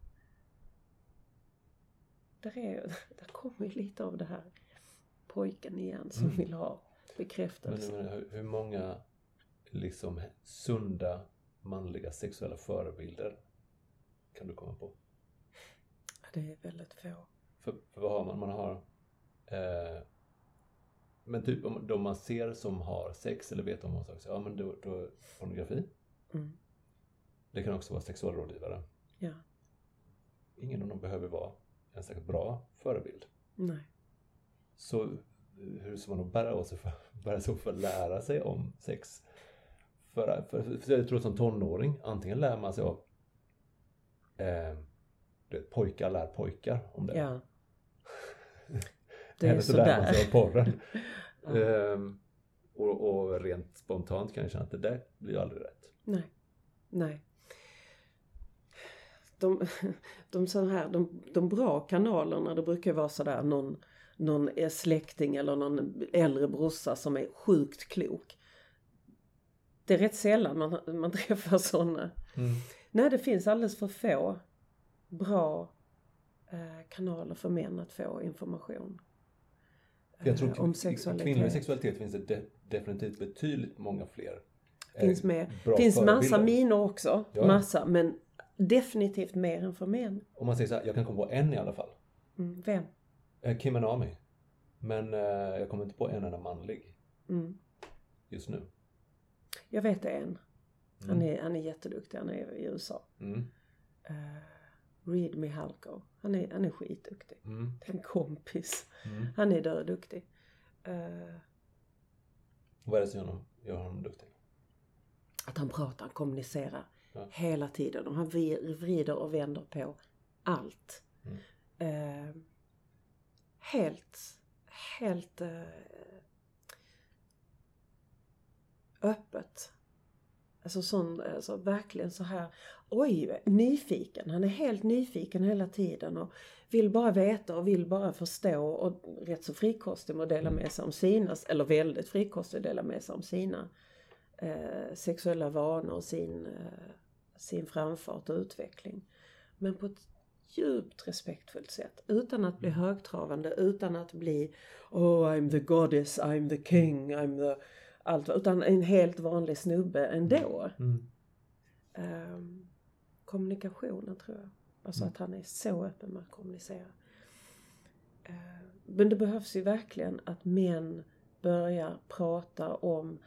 Där, är, där kommer ju lite av det här pojken igen som Mm. vill ha Men, bekräftelse. men hur, hur många liksom sunda manliga sexuella förebilder kan du komma på? Det är väldigt få. För, för vad har man? Man har eh, men typ om de man ser som har sex eller vet om sex, ja men då, då pornografi. Mm. Det kan också vara sexualrådgivare. Ja, Ingen av dem behöver vara en särskilt bra förebild. nej. Så hur ska man då bära, sig för, bära sig åt för att lära sig om sex? För, för, för jag tror som tonåring, antingen lär man sig av eh, vet, pojkar lär pojkar om det. Ja. Det är Eller så lär man sig av porren. Ja. Ehm, och, och rent spontant kan jag känna att det där blir aldrig rätt. Nej. Nej. De, de, sån här, de, de bra kanalerna, det brukar vara sådär någon, någon eh, släkting eller någon äldre brorsa som är sjukt klok. Det är rätt sällan man, man träffar sådana. Nej, det finns alldeles för få bra eh, kanaler för män att få information. Jag tror eh, om sexualitet. kvinnlig sexualitet finns det de, definitivt betydligt många fler. eh, Finns med. bra finns massa minor också. Ja. Massa, men definitivt mer än för män. Om man säger så här, jag kan komma på en i alla fall. Mm. Vem? Eh, Kim Anami. Men eh, jag kommer inte på en enda manlig Mm. just nu. Jag vet en. Han, är, han är jätteduktig, han är i USA. Mm. Uh, Reed Mihalko. Han är, han är skitduktig. Mm. Det är en kompis. Mm. Han är döduktig. Uh, Vad är det som gör honom, gör honom duktig? att han pratar, kommunicerar Ja. hela tiden. Och han vri- vrider och vänder på allt. Mm. Eh, helt, helt eh, öppet. Alltså sån, alltså verkligen så här, oj, nyfiken. Han är helt nyfiken hela tiden och vill bara veta och vill bara förstå och rätt så frikostig med att dela med sig om sina, eller väldigt frikostig att dela med sig om sina eh, sexuella vanor och sin, eh, sin framfart och utveckling. Men på ett djupt respektfullt sätt. Utan att bli högtravande, utan att bli Oh I'm the goddess, I'm the king, I'm the... Allt, utan en helt vanlig snubbe ändå. Mm. Um, kommunikationen tror jag. Alltså att han är så öppen med att kommunicera. Eh, men det behövs ju verkligen att män börjar prata om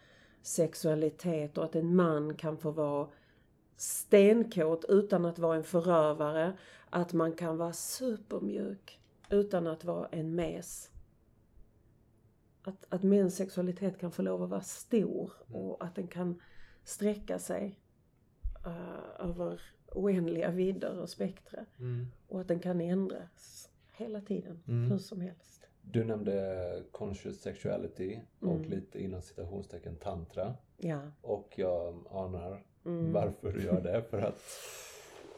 sexualitet och att en man kan få vara stenkåt utan att vara en förövare. Att man kan vara supermjuk utan att vara en mes. Att, att mäns sexualitet kan få lov att vara stor och att den kan sträcka sig eh, över oändliga vidder och spektra. Mm. Och att den kan ändras hela tiden, Mm. hur som helst. Du nämnde conscious sexuality och Mm. lite inom citationstecken tantra. Ja. Och jag anar Mm. varför du gör det. För att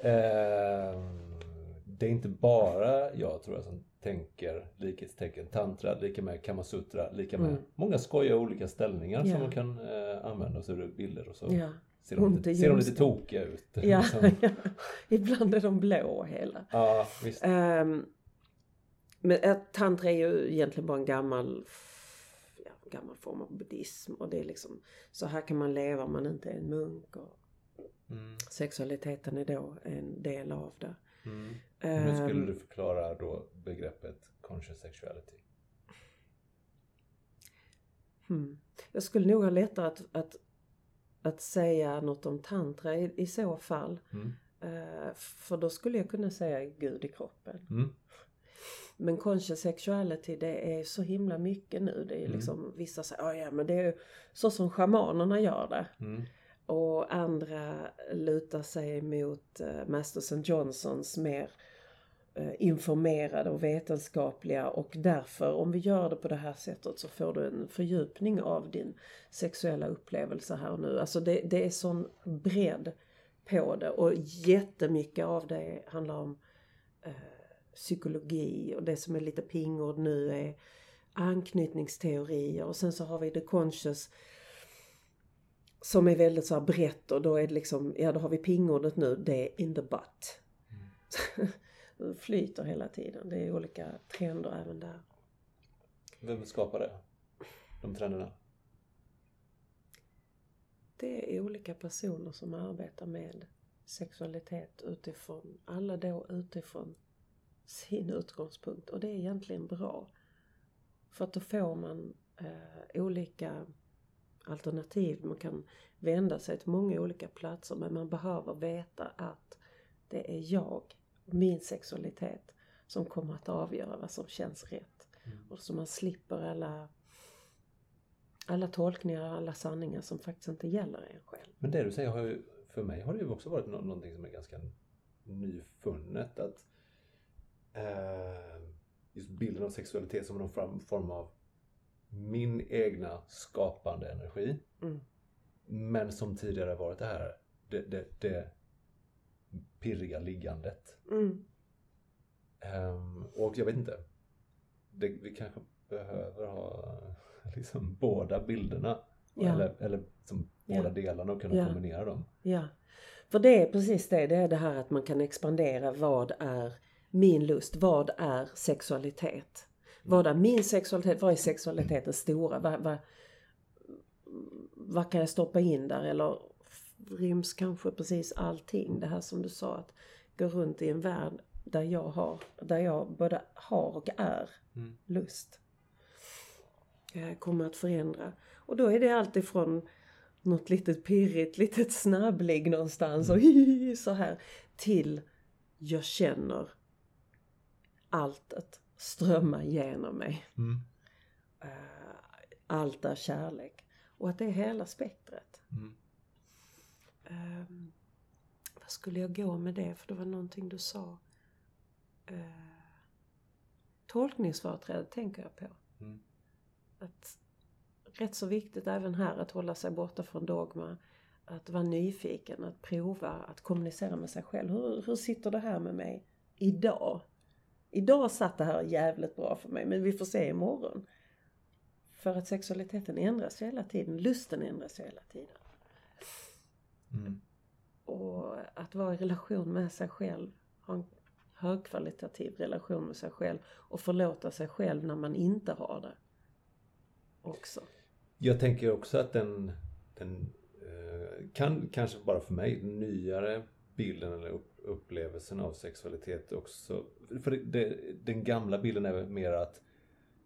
eh, det är inte bara jag tror jag som tänker likhetstecken tantra, lika med kamasutra, lika med Mm. många skojiga olika ställningar Ja. som man kan eh, använda så är det bilder och så Ja. ser, de lite, ser de lite tokiga ut. Ja, ja. Ibland är de blå hela. ja visst. Um, men äh, tantra är ju egentligen bara en gammal, gammal form av buddhism. Och det är liksom, så här kan man leva om man inte är en munk. Och Mm. sexualiteten är då en del av det. Mm. Hur skulle du förklara då begreppet conscious sexuality? Hmm. Jag skulle nog ha lättare att, att, att säga något om tantra i, i så fall. Mm. Eh, för då skulle jag kunna säga Gud i kroppen. Men conscious sexuality det är så himla mycket nu. Det är Mm. liksom, vissa säger oh, ja men det är så som shamanerna gör det. Mm. Och andra lutar sig mot uh, Masters and Johnsons mer eh, informerade och vetenskapliga och därför om vi gör det på det här sättet så får du en fördjupning av din sexuella upplevelse här och nu. Alltså det, det är sån bredd på det och jättemycket av det handlar om eh, psykologi och det som är lite pingord nu är anknytningsteorier och sen så har vi the conscious som är väldigt så här brett och då är det liksom, ja då har vi pingordet nu, det är in the butt. det flyter hela tiden, det är olika trender även där. Vem skapar det? De trenderna? Det är olika personer som arbetar med sexualitet utifrån, alla då utifrån sin utgångspunkt och det är egentligen bra. För att då får man eh, olika alternativ. Man kan vända sig till många olika platser men man behöver veta att det är jag, min sexualitet, som kommer att avgöra vad som känns rätt. Mm. Och så man slipper alla, alla tolkningar, alla sanningar som faktiskt inte gäller en själv. Men det du säger har ju, för mig har det ju också varit nå- någonting som är ganska nyfunnet. Att just bilden av sexualitet som någon form- av min egna skapande energi. Mm. Men som tidigare varit det här, det, det, det pirriga liggandet. Mm. Ehm, och jag vet inte. Det, vi kanske behöver ha liksom båda bilderna. Ja. Eller, eller som Ja. båda delarna och kunna Ja. kombinera dem. Ja, för det är precis det. Det är det här att man kan expandera. Vad är min lust? Vad är sexualitet? Vad är min sexualitet? Vad är sexualiteten stora? Vad, vad, vad kan jag stoppa in där? Eller ryms kanske precis allting? Det här som du sa att gå runt i en värld där jag har, där jag både har och är Mm. lust. Eh, kommer att förändra. Och då är det alltifrån något litet pirrigt, litet snabbligg någonstans och så här. Till jag känner alltet strömma genom mig. Mm. Eh, Allt är kärlek. Och att det är hela spektret. Mm. Ehm, vad skulle jag gå med det? För det var någonting du sa. Uh, tolkningsföreträde tänker jag på. Mm. Att rätt så viktigt även här att hålla sig borta från dogma. Att vara nyfiken, att prova, att kommunicera med sig själv. Hur, hur sitter det här med mig idag? Idag satt det här jävligt bra för mig men vi får se imorgon. För att sexualiteten ändras hela tiden, lusten ändras hela tiden. Mm. Och att vara i relation med sig själv, ha en högkvalitativ relation med sig själv och förlåta sig själv när man inte har det. Också. Jag tänker också att den, den eh, kan kanske bara för mig, nyare bilden eller upp, upplevelsen av sexualitet också. För det, den gamla bilden är mer att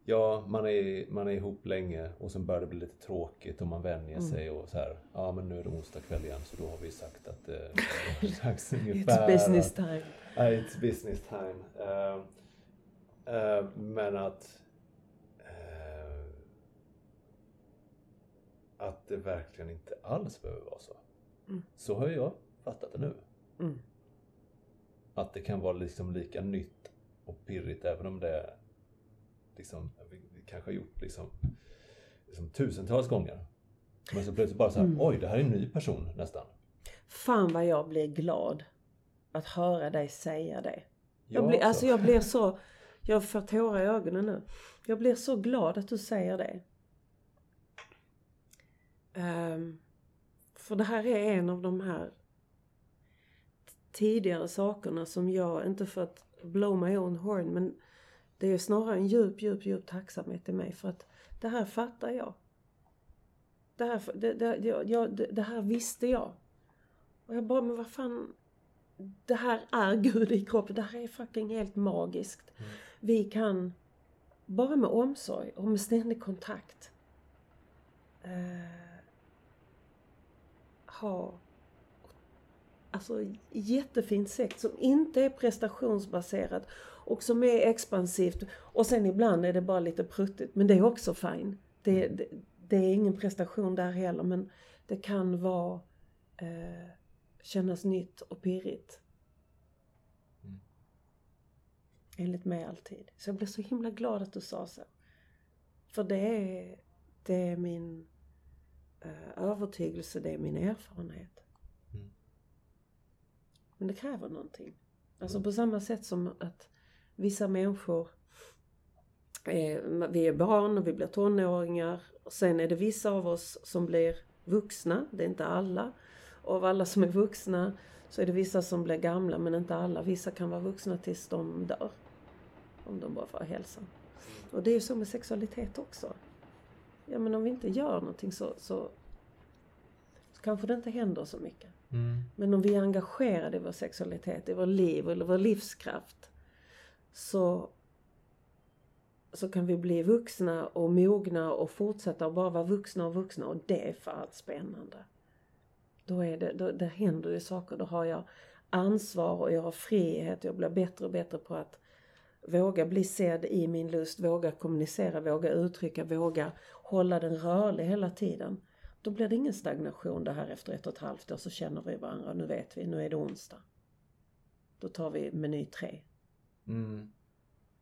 Ja, man är, man är ihop länge och sen börjar det bli lite tråkigt och man vänjer Mm. sig och så här. Ja, men nu är det onsdag kväll igen så då har vi sagt att eh, det är dags ungefär. It's business time. Ja, it's business time. Eh, eh, men att eh, att det verkligen inte alls behöver vara så. Mm. Så har jag fattat det nu. Mm. Att det kan vara liksom lika nytt och pirrigt även om det liksom, vi, kanske har gjort liksom, liksom tusentals gånger. Men så plötsligt bara så här, Mm. oj det här är en ny person nästan. Fan vad jag blir glad att höra dig säga det. Jag, blir, också. alltså jag blir så, jag får tårar i ögonen nu. Jag blir så glad att du säger det. Ehm, för det här är en av de här tidigare sakerna som jag, inte för att blow my own horn, men det är snarare en djup, djup, djup tacksamhet i mig för att det här fattar jag. Det här, det, det, jag, det, det här visste jag. Och jag bara, men vad fan. Det här är Gud i kroppen. Det här är fucking helt magiskt. Mm. Vi kan, bara med omsorg och med ständig kontakt, eh, ha alltså jättefint sex som inte är prestationsbaserat och som är expansivt. Och sen ibland är det bara lite pruttigt, men det är också fine. Det, det, det är ingen prestation där heller, men det kan vara eh, kännas nytt och pirrigt. Mm. Enligt mig alltid. Så jag blev så himla glad att du sa så. För det är, det är min eh, övertygelse, det är min erfarenhet. Mm. Men det kräver någonting. Alltså på samma sätt som att vissa människor är, vi är barn och vi blir tonåringar. Och sen är det vissa av oss som blir vuxna, det är inte alla. Och av alla som är vuxna så är det vissa som blir gamla men inte alla. Vissa kan vara vuxna tills de dör. Om de bara får hälsan. Och det är ju så med sexualitet också. Ja men om vi inte gör någonting så, så, så kanske det inte händer så mycket. Mm. Men om vi är engagerade i vår sexualitet, i vår liv eller vår livskraft så, så kan vi bli vuxna och mogna och fortsätta att bara vara vuxna och vuxna och det är fan spännande. Då, är det, då, där händer det saker, då har jag ansvar och jag har frihet, jag blir bättre och bättre på att våga bli sedd i min lust, våga kommunicera, våga uttrycka, våga hålla den rörlig hela tiden. Då blir det ingen stagnation det här efter ett och ett halvt år så känner vi varandra, nu vet vi, nu är det onsdag. Då tar vi meny tre. Mm.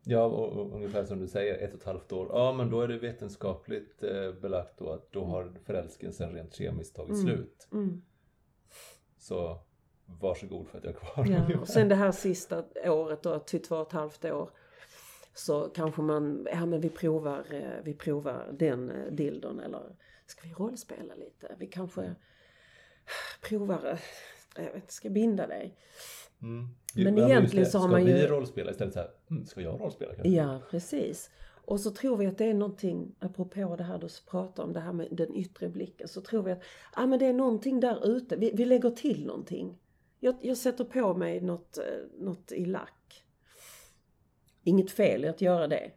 Ja, och, och ungefär som du säger, ett och ett halvt år. Ja, men då är det vetenskapligt eh, belagt då att då har förälskelsen rent kemiskt tagit Mm. slut. Mm. Så varsågod för att jag är kvar. Ja, och sen det här sista året då, till två och ett halvt år. Så kanske man, ja men vi provar, eh, vi provar den eh, dildon eller ska vi rollspela lite? Vi kanske provar, eh, jag vet ska binda dig. Mm. Men Ja, egentligen så har ska man ju- vi rollspela istället så här, mm, ska jag rollspela kanske? Ja, precis. Och så tror vi att det är någonting, apropå det här du pratar om, det här med den yttre blicken, så tror vi att ah, men det är någonting där ute, vi, vi lägger till någonting. Jag, jag sätter på mig något, eh, något i lack. Inget fel i att göra det.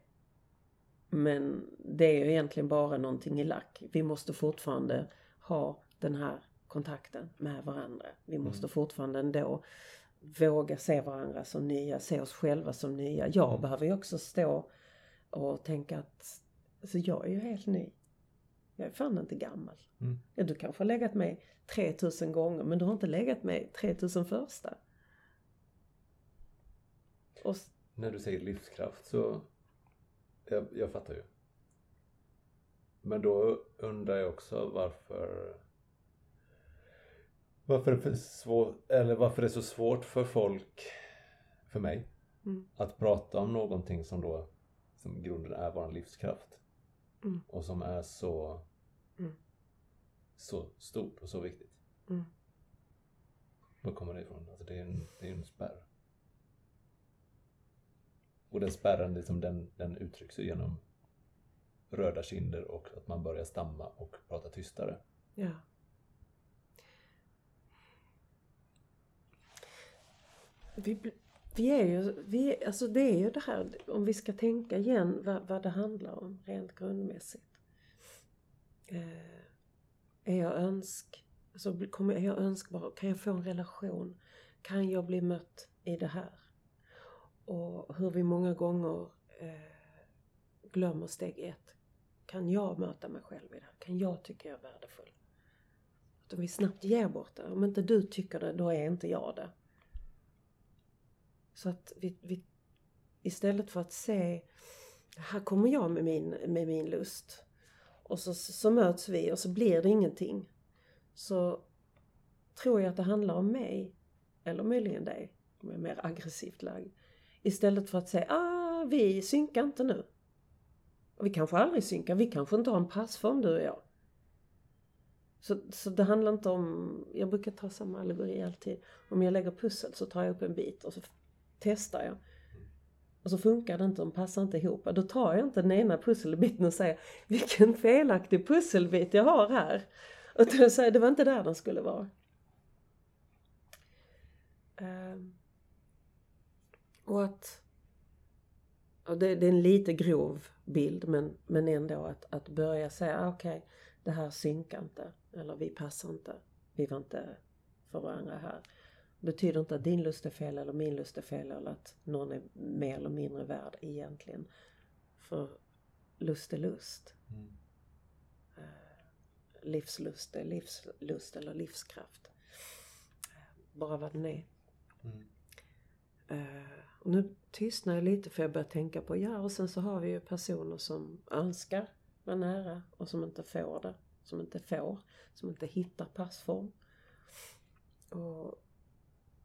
Men det är ju egentligen bara någonting i lack. Vi måste fortfarande ha den här kontakten med varandra. Vi måste fortfarande ändå våga se varandra som nya, se oss själva som nya. Jag Mm. behöver ju också stå och tänka att alltså jag är ju helt ny. Jag är fan inte gammal. Mm. Ja, du kanske har legat med 3000 gånger men du har inte legat med 3000 första. Och, När du säger livskraft så, jag, jag fattar ju. Men då undrar jag också varför varför, det är svår, eller varför det är så svårt för folk, för mig, Mm. att prata om någonting som då som grunden är vår livskraft. Mm. Och som är så, Mm. så stort och så viktigt. Mm. Var kommer det ifrån? Alltså det är en, det är en spärr. Och den spärren, liksom, den, den uttrycks ju genom röda kinder och att man börjar stamma och prata tystare. ja. Vi, vi är ju, vi, alltså det är ju det här, om vi ska tänka igen vad, vad det handlar om rent grundmässigt. Eh, är jag önsk, alltså kommer, är jag önskbar? Kan jag få en relation? Kan jag bli mött i det här? Och hur vi många gånger eh, glömmer steg ett. Kan jag möta mig själv i det här? Kan jag tycka jag är värdefull? Att om vi snabbt ger bort det. Om inte du tycker det, då är inte jag det. Så att vi, vi istället för att se, här kommer jag med min, med min lust. Och så, så möts vi och så blir det ingenting. Så tror jag att det handlar om mig, eller möjligen dig, om jag är mer aggressivt lagd. Istället för att säga, ah, vi synkar inte nu. Och vi kanske aldrig synkar, vi kanske inte har en passform du och jag. Så, så det handlar inte om, jag brukar ta samma allegori alltid. Om jag lägger pussel så tar jag upp en bit och så testar jag. Och så funkar det inte, de passar inte ihop. Då tar jag inte den ena pusselbiten och säger vilken felaktig pusselbit jag har här. Utan jag säger det var inte där den skulle vara. Um. Och att och det, det är en lite grov bild men, men ändå att, att börja säga ah, okej det här synkar inte. Eller vi passar inte. Vi var inte för varandra här. betyder inte att din lust är fel eller min lust är fel eller att någon är mer eller mindre värd egentligen. För lust är lust. Mm. Livslust är livslust eller livskraft. Bara vad den är. Mm. Eh, och nu tystnar jag lite för jag börjar tänka på, ja och sen så har vi ju personer som önskar vara nära och som inte får det. Som inte får, som inte hittar passform. Och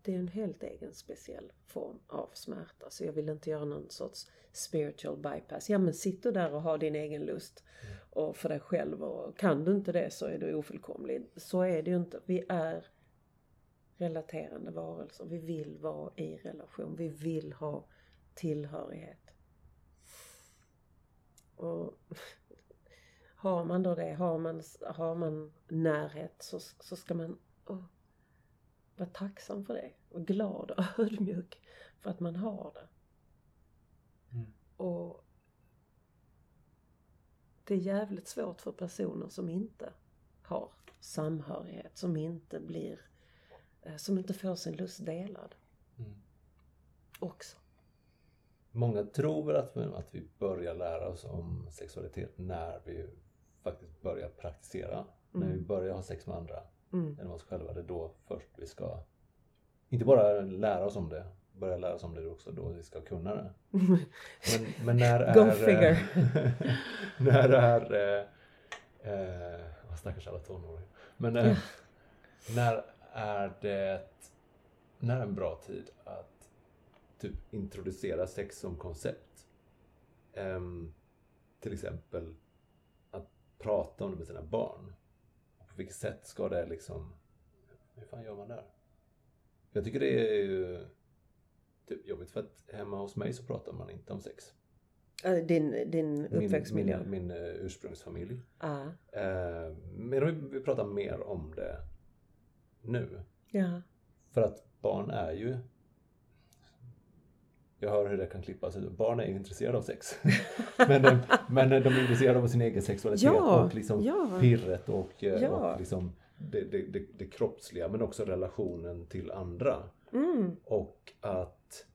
det är en helt egen speciell form av smärta. Så jag vill inte göra någon sorts spiritual bypass. Ja men sitt du där och ha din egen lust och för dig själv och kan du inte det så är du ofullkomlig. Så är det ju inte. Vi är relaterande varelser. Vi vill vara i relation. Vi vill ha tillhörighet. Och har man då det, har man, har man närhet så, så ska man åh, vara tacksam för det. Och glad och ödmjuk för att man har det. Mm. Och det är jävligt svårt för personer som inte har samhörighet, som inte blir som inte får sin lust delad Mm. också. Många tror väl att, att vi börjar lära oss om sexualitet när vi faktiskt börjar praktisera. När vi börjar ha sex med andra Mm. än med oss själva. Det är då först vi ska inte bara lära oss om det, börja lära oss om det också då vi ska kunna det. Men, men när är... Go figure. när är... Eh, eh, stackars alla tonåringar. Men eh, när är det... När är en bra tid att typ introducera sex som koncept? Ehm, till exempel att prata om det med sina barn. På vilket sätt ska det liksom... Hur fan gör man där? Jag tycker det är ju typ jobbigt för att hemma hos mig så pratar man inte om sex. Eh, Din, din uppväxtmiljö? Min, min, min eh, ursprungsfamilj. Ja. Eh, men vi, vi pratar mer om det nu. ja. För att barn är ju jag hör hur det kan klippas. Barn är ju intresserade av sex. men, de, men de är intresserade av sin egen sexualitet Ja, och liksom ja. pirret och, eh, Ja. och liksom det, det, det, det kroppsliga men också relationen till andra. Mm. Och att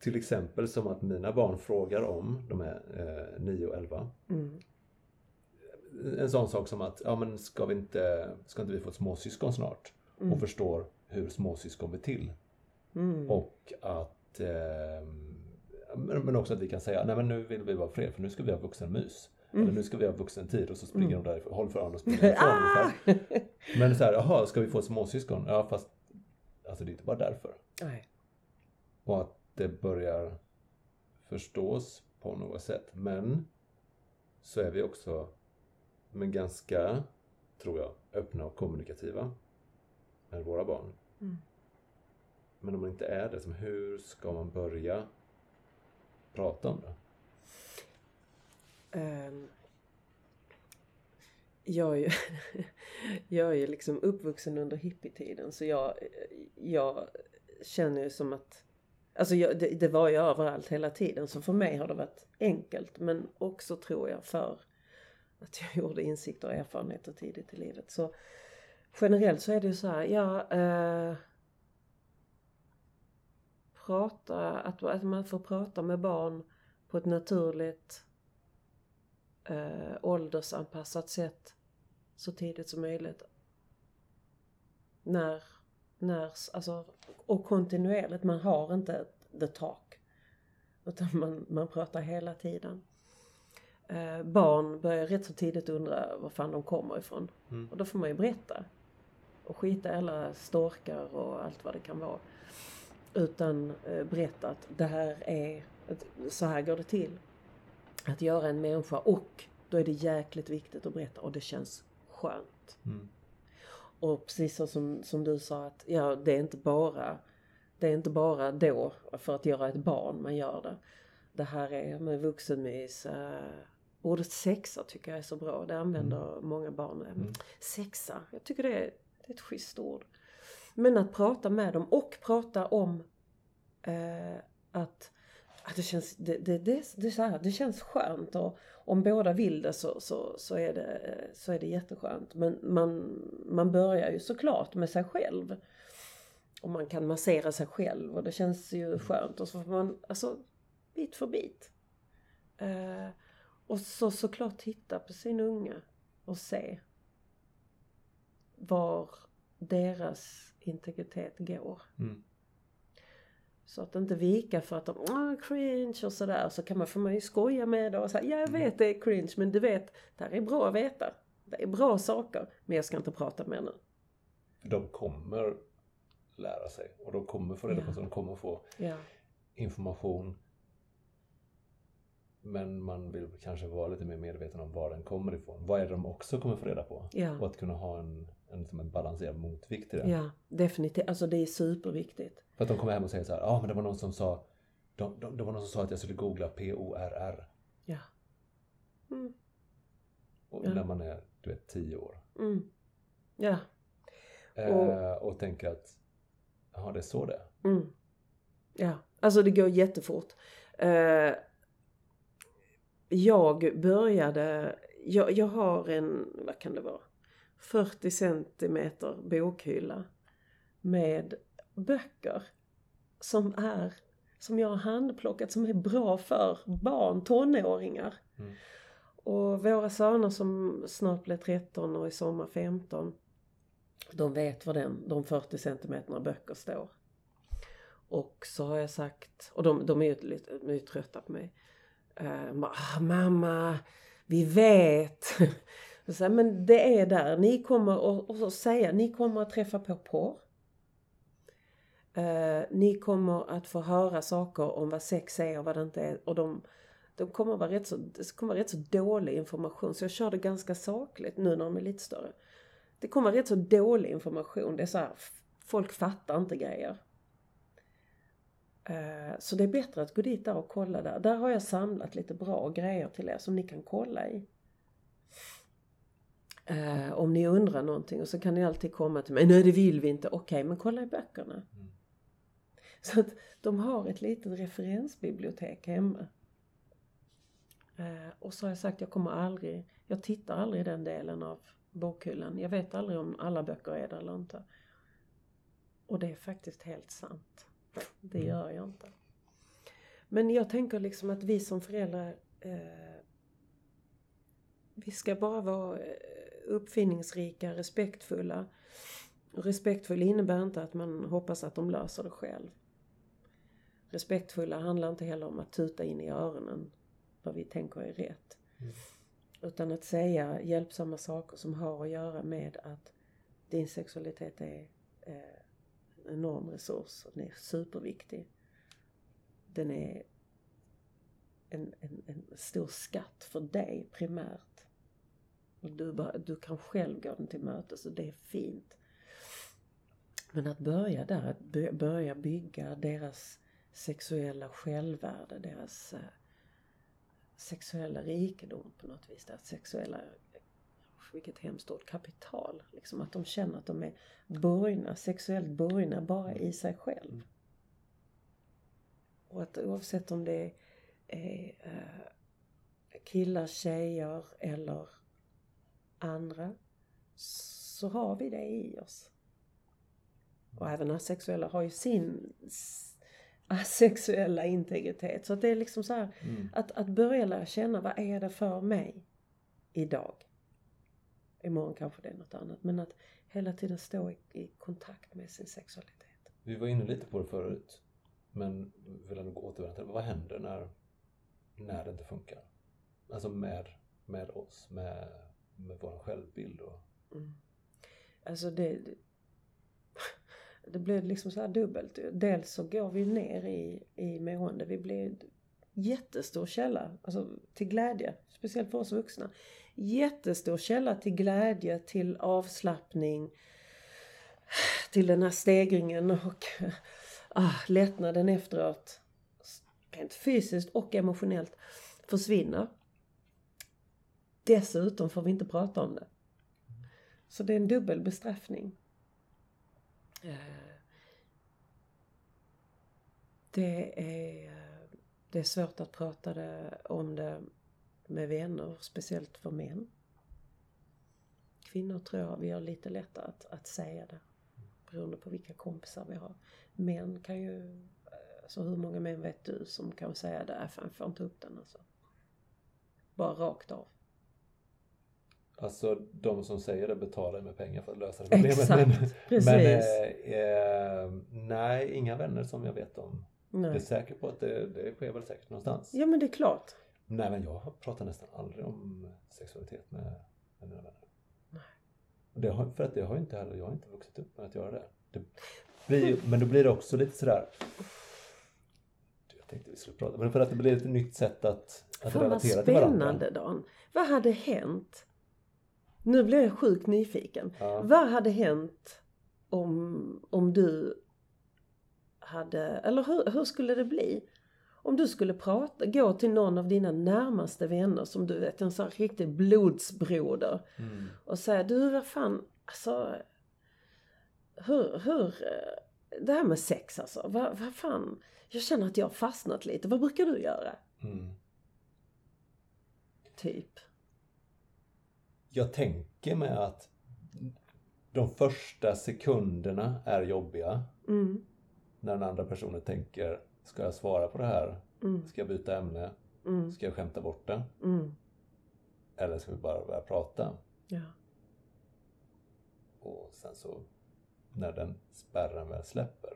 till exempel som att mina barn frågar om, de är eh, 9 och 11. Mm. En sån sak som att, ja men ska vi inte, ska inte vi få ett småsyskon snart? Mm. Och förstår hur småsyskon blir till. Mm. Och att eh, men också att vi kan säga, nej men nu vill vi vara fred för nu ska vi ha vuxenmys. Mm. Eller nu ska vi ha vuxen tid och så springer Mm. de därifrån, håll för öronen och springer därifrån. ah! ungefär. Men så här, jaha, ska vi få ett småsyskon? Ja fast, alltså det är inte bara därför. Nej. Och att det börjar förstås på något sätt. Men så är vi också men ganska, tror jag, öppna och kommunikativa med våra barn. Mm. Men om man inte är det, hur ska man börja prata om det? Ehm, jag, är ju, jag är ju liksom uppvuxen under hippietiden så jag, jag känner ju som att Alltså jag, det, det var ju överallt hela tiden så för mig har det varit enkelt men också tror jag för att jag gjorde insikter och erfarenheter tidigt i livet. Så generellt så är det ju så här, ja eh, prata, att, att man får prata med barn på ett naturligt eh, åldersanpassat sätt så tidigt som möjligt. När, när, alltså, och kontinuerligt, man har inte the talk. Utan man, man pratar hela tiden. Eh, barn börjar rätt så tidigt undra var fan de kommer ifrån. Mm. Och då får man ju berätta. Och skita i alla storkar och allt vad det kan vara. Utan eh, berätta att det här är, så här går det till. Att göra en människa och då är det jäkligt viktigt att berätta och det känns skönt. Mm. Och precis så som, som du sa att ja, det är inte bara det är inte bara då för att göra ett barn man gör det. Det här är med vuxenmys. Ordet sexa tycker jag är så bra. Det använder många barn. Mm. Sexa, jag tycker det är, det är ett schysst ord. Men att prata med dem och prata om eh, att, att det, känns, det, det, det, det, så här, det känns skönt. Och om båda vill det så, så, så, är, det, så är det jätteskönt. Men man, man börjar ju såklart med sig själv. Och man kan massera sig själv och det känns ju skönt. Och så får man, alltså bit för bit. Eh, och så såklart titta på sin unga och se var deras integritet går. Mm. Så att inte vika för att de, ah, cringe och sådär. Så kan man, får man ju skoja med det och säga, ja jag vet det är cringe men du vet, det här är bra att veta. Det är bra saker, men jag ska inte prata med nu. De kommer lära sig och de kommer få reda på Ja. så de kommer få Ja, information. Men man vill kanske vara lite mer medveten om var den kommer ifrån. Vad är det de också kommer få reda på? ja, Och att kunna ha en, en, som en balanserad motvikt till det. ja, definitivt. Alltså det är superviktigt. För att de kommer hem och säger så här, ja ah, men det var någon som sa de, de, det var någon som sa att jag skulle googla P-O-R-R. Ja. Mm, Och Ja. när man är, du vet, tio år. mm. Ja, Eh, och tänker att, ja det är så det. Mm. Ja, alltså det går jättefort. Eh, jag började, jag, jag har en, vad kan det vara, 40 centimeter bokhylla med böcker som är, som jag har handplockat, som är bra för barn, tonåringar. Mm. Och våra söner som snart blir 13 och i sommar 15, de vet var den, de 40 centimeterna böcker står. Och så har jag sagt, och de, de är ju lite de är trötta på mig. Eh, ah, mamma, vi vet. Så, men det är där, ni kommer och, och säga, ni kommer att träffa på porr. Eh, ni kommer att få höra saker om vad sex är och vad det inte är. Och de, de kommer vara rätt så, det kommer vara rätt så dålig information. Så jag kör det ganska sakligt nu när de är lite större. Det kommer vara rätt så dålig information. Det är så här, folk fattar inte grejer. Eh, Så det är bättre att gå dit där och kolla där. Där har jag samlat lite bra grejer till er som ni kan kolla i. Eh, om ni undrar någonting och så kan ni alltid komma till mig. Nej det vill vi inte. Okej men kolla i böckerna. Mm. Så att de har ett litet referensbibliotek hemma. Eh, och så har jag sagt jag kommer aldrig, jag tittar aldrig i den delen av bokhyllan. Jag vet aldrig om alla böcker är det eller inte. Och det är faktiskt helt sant. Det Mm. gör jag inte. Men jag tänker liksom att vi som föräldrar eh, vi ska bara vara eh, uppfinningsrika, respektfulla. Respektfull innebär inte att man hoppas att de löser det själv. Respektfulla handlar inte heller om att tuta in i öronen vad vi tänker är rätt. Mm. Utan att säga hjälpsamma saker som har att göra med att din sexualitet är eh, enorm resurs och den är superviktig. Den är en, en, en stor skatt för dig primärt. Och du, bara, du kan själv gå den till mötes och det är fint. Men att börja där, att börja bygga deras sexuella självvärde, deras eh, sexuella rikedom på något vis. Deras sexuella, vilket hemskt ord, kapital. Liksom att de känner att de är burna, sexuellt burna bara i sig själv. Och att oavsett om det är eh, killar, tjejer eller andra så har vi det i oss. Och även asexuella har ju sin asexuella integritet. Så att det är liksom så här Mm. att, att börja lära känna vad är det för mig idag. Imorgon kanske det är något annat. Men att hela tiden stå i, i kontakt med sin sexualitet. Vi var inne lite på det förut. Men vill ändå återvända till det. Vad händer när, när det inte funkar? Alltså med, med oss, med, med vår självbild och... Mm. Alltså det, det, det blir liksom så här dubbelt. Dels så går vi ner i, i mående. Vi blir jättestor källa alltså till glädje. Speciellt för oss vuxna. Jättestor källa till glädje, till avslappning. Till den här stegringen och ah, lättnaden efteråt. Rent fysiskt och emotionellt försvinner. Dessutom får vi inte prata om det. Så det är en dubbel bestraffning. Eh, det är, det är svårt att prata det, om det med vänner, speciellt för män. Kvinnor tror jag vi har lite lättare att, att säga det. Beroende på vilka kompisar vi har. Män kan ju, alltså hur många män vet du som kan säga det, "Äh, fan får inte upp den alltså. Bara rakt av. Alltså de som säger det betalar med pengar för att lösa det problemet. Exakt, men, precis. men eh, eh, nej, inga vänner som jag vet om. Jag är Nej. säker på att det, det sker väl säkert någonstans. Ja men det är klart. Nej men jag pratar nästan aldrig om sexualitet med, med mina vänner. Nej. Det har, för att det har inte heller, jag har inte vuxit upp med att göra det. det blir, men då blir det också lite sådär Jag tänkte vi skulle prata, men för att det blir ett nytt sätt att, att Fan vad relatera till varandra. spännande Dan. Vad hade hänt? Nu blir jag sjukt nyfiken. Ja. Vad hade hänt om, om du hade, eller hur, hur skulle det bli? Om du skulle prata, gå till någon av dina närmaste vänner som du vet, en sån här riktig blodsbroder Mm. och säga du vad fan, alltså hur, hur, eh, det här med sex alltså, vad, vad fan, jag känner att jag har fastnat lite, vad brukar du göra? Mm. Typ. Jag tänker mig att de första sekunderna är jobbiga. Mm, När den andra personen tänker, ska jag svara på det här? mm, Ska jag byta ämne? mm, Ska jag skämta bort det? mm, Eller ska vi bara börja prata? ja. Och sen så när den spärren väl släpper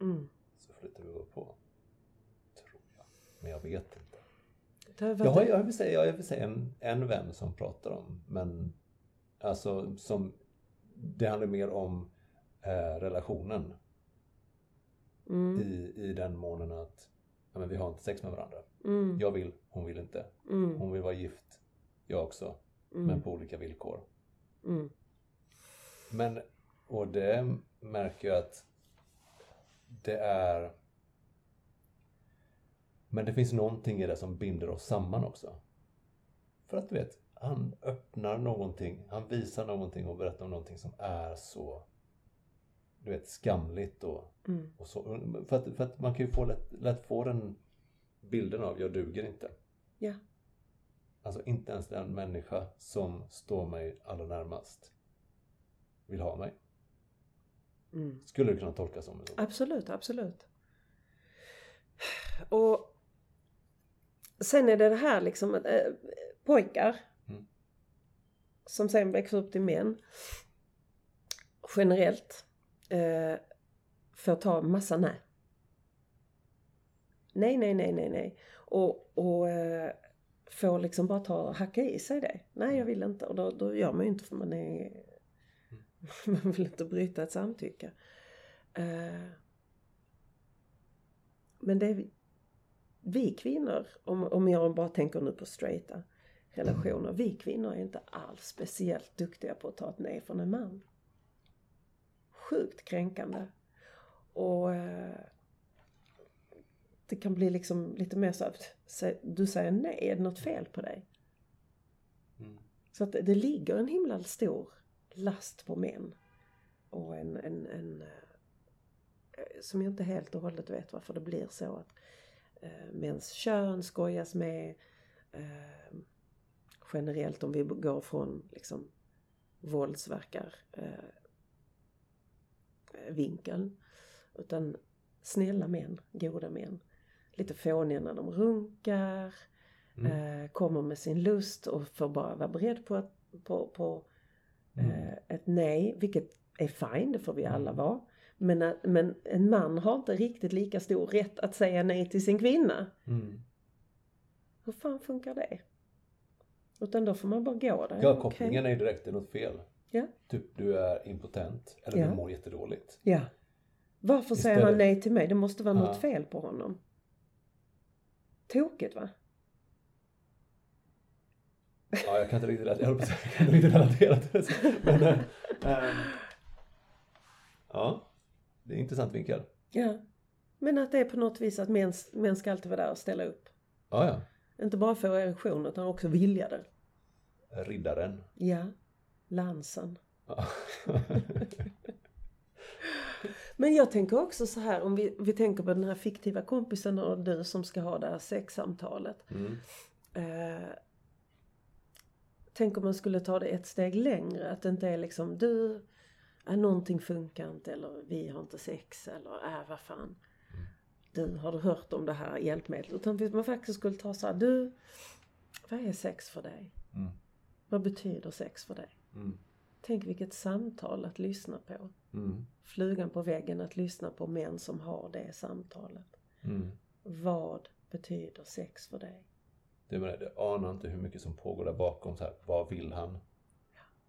Mm. så flyttar vi upp på. Tror jag. Men jag vet inte. Jag har, jag vill säga, jag vill säga en, en vän som pratar om, men alltså som det handlar mer om eh, relationen mm, i, i den månen att ja, men vi har inte sex med varandra. mm, Jag vill, hon vill inte. mm, Hon vill vara gift, jag också, mm, men på olika villkor. mm, Men, och det märker jag att det är Men det finns någonting i det som binder oss samman också. För att du vet, han öppnar någonting, han visar någonting och berättar om någonting som är så du vet, skamligt och, mm, och så. För att, för att man kan ju få lätt, lätt få den bilden av jag duger inte. Ja. Alltså inte ens den människa som står mig allra närmast vill ha mig. Mm. Skulle det kunna tolkas som så? Absolut, absolut. Och sen är det det här liksom att äh, pojkar Mm. som sen växer upp till män generellt eh, får ta massa nej. Nej, nej, nej, nej, nej. Och, och eh, får liksom bara ta och hacka i sig det. Nej, jag vill inte. Och då, då gör man ju inte för man är... Man vill inte bryta ett samtycke. Eh, men det är vi, vi kvinnor, om, om jag bara tänker nu på straighta relationer. Vi kvinnor är inte alls speciellt duktiga på att ta ett nej från en man. Sjukt kränkande. Och eh, det kan bli liksom lite mer så att du säger nej, är det något fel på dig? Mm. Så att det, det ligger en himla stor last på män. Och en, en, en eh, som jag inte helt och hållet vet varför det blir så att eh, mäns kön skojas med. Eh, generellt om vi går från liksom våldsverkar eh, vinkeln. Utan snälla män, goda män. Lite fåniga när de runkar. Mm. Eh, kommer med sin lust och får bara vara beredd på, på, på Mm. eh, ett nej. Vilket är fine, det får vi alla vara. Men, att- men en man har inte riktigt lika stor rätt att säga nej till sin kvinna. Mm. Hur fan funkar det? Utan då får man bara gå där. Ja, kopplingen är ju direkt, det är något fel. Ja. Typ, du är impotent eller Ja. du mår jättedåligt. Ja. Varför säger han Istället- nej till mig? Det måste vara Ja. något fel på honom. Tokigt va? Ja, jag kan inte riktigt relatera, jag kan inte relatera till det. Men, äh, ja, det är en intressant vinkel. Ja. Men att det är på något vis att män, män ska alltid vara där och ställa upp. Ja, ja. Inte bara få erektion utan också vilja det. Riddaren. Ja. Lansen. Ja. Men jag tänker också så här om vi, vi tänker på den här fiktiva kompisen och du som ska ha det här sexsamtalet. Mm. Eh, tänk om man skulle ta det ett steg längre. Att det inte är liksom du, är någonting funkar inte eller vi har inte sex eller äh vad fan. Du, har du hört om det här hjälpmedlet? Utan man faktiskt skulle ta så här, du, vad är sex för dig? Mm. Vad betyder sex för dig? Mm. Tänk vilket samtal att lyssna på. Mm. Flugan på väggen att lyssna på män som har det samtalet. Mm. Vad betyder sex för dig? Det menar, jag anar inte hur mycket som pågår där bakom. Så här, vad vill han?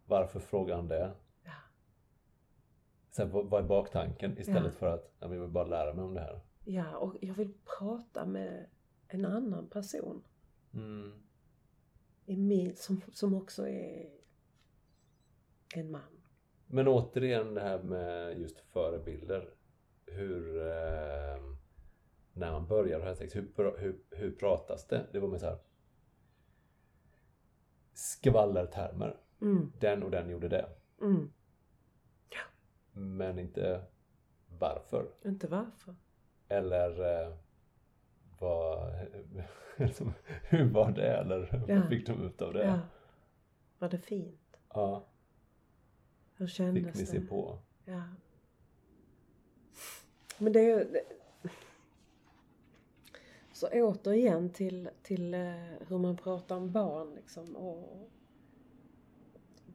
Varför frågar han det? Ja. Sen, vad, vad är baktanken? Istället Ja. för att jag vill bara lära mig om det här. Ja, och jag vill prata med en annan person. Mm. I min, som, som också är en man. Men återigen det här med just förebilder. Hur... Eh, när man börjar ha sex, hur, pra- hur, hur pratas det? Det var med så här skvallertermer. Mm, Den och den gjorde det. mm. Men inte varför. Inte varför. Eller eh, vad... hur var det? Eller Ja. vad fick de ut av det? Ja. Var det fint? Ja, Hur fick kändes ni se det? på. Ja. Men det är ju... det- Så återigen till, till eh, hur man pratar om barn liksom. Och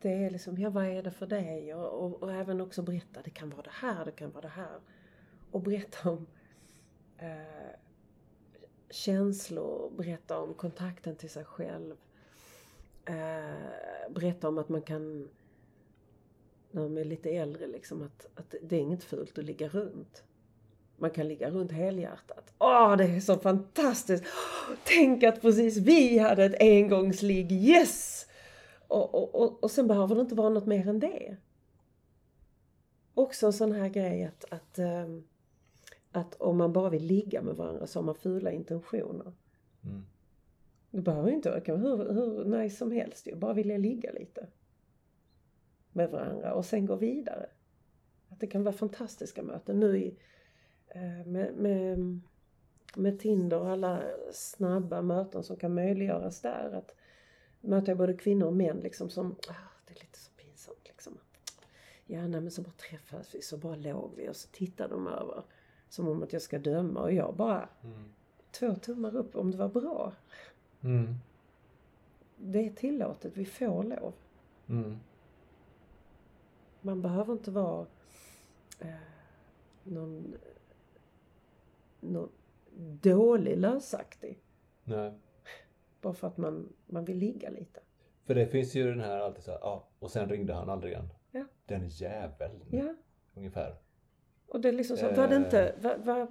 det är liksom, ja vad är det för dig? Och, och, och även också berätta, det kan vara det här, det kan vara det här. Och berätta om eh, känslor, berätta om kontakten till sig själv. Eh, berätta om att man kan när de är lite äldre liksom att, att det är inget fult att ligga runt. Man kan ligga runt helhjärtat. Åh, det är så fantastiskt! Tänk att precis vi hade ett engångsligg, yes! Och, och, och, och sen behöver det inte vara något mer än det. Också en sån här grej att, att, ehm, att om man bara vill ligga med varandra så har man fula intentioner. Mm. Det behöver inte det kan vara hur, hur nice som helst ju. Bara vilja ligga lite. Med varandra och sen gå vidare. Att det kan vara fantastiska möten. Nu i, eh, med, med, med Tinder och alla snabba möten som kan möjliggöras där. Att möter jag både kvinnor och män liksom som, ah, det är lite så pinsamt liksom. Ja, nej men så bara träffades vi, så bara låg vi och så tittade de över. Som om att jag ska döma och jag bara, Mm. två tummar upp om det var bra. Mm. Det är tillåtet, vi får lov. Mm. Man behöver inte vara eh, någon, någon dålig lösaktig. Nej. Bara för att man, man vill ligga lite. För det finns ju den här alltid så här, ja, och sen ringde han aldrig igen. Ja. Den jäveln. Ja. Ungefär. Och det är liksom så, var det inte, Eh. var, var,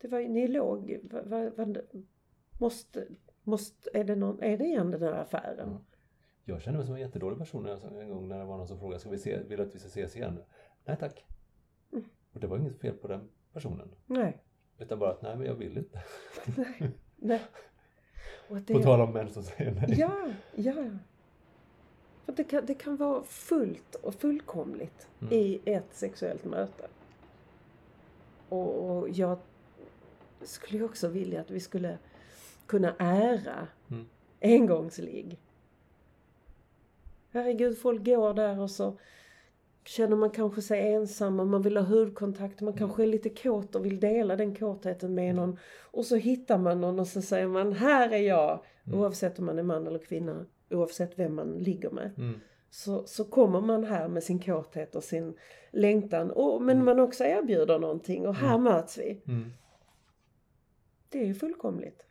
det var, ni låg, var, var, var, måste, måste, är det någon, är det igen den här affären? Ja. Jag kände mig som en jättedålig person en gång när det var någon som frågade, ska vi se, vill att vi ska ses igen? Nej tack. Mm. Och det var inget fel på den personen. Nej, Utan bara att, nej men jag vill inte. nej, nej. Och att det, På tal om män som säger nej. Ja, ja. För det kan, det kan vara fullt och fullkomligt Mm. i ett sexuellt möte. Och, och jag skulle också vilja att vi skulle kunna ära Mm. engångsligg. Herregud, folk går där och så känner man kanske sig ensam och man vill ha hudkontakt. Man kanske är lite kåt och vill dela den kåtheten med någon. Och så hittar man någon och så säger man, här är jag. Mm. Oavsett om man är man eller kvinna. Oavsett vem man ligger med. Mm. Så, så kommer man här med sin kåthet och sin längtan. Och, men Mm. man också erbjuder någonting och här möts vi. Mm. Det är ju fullkomligt.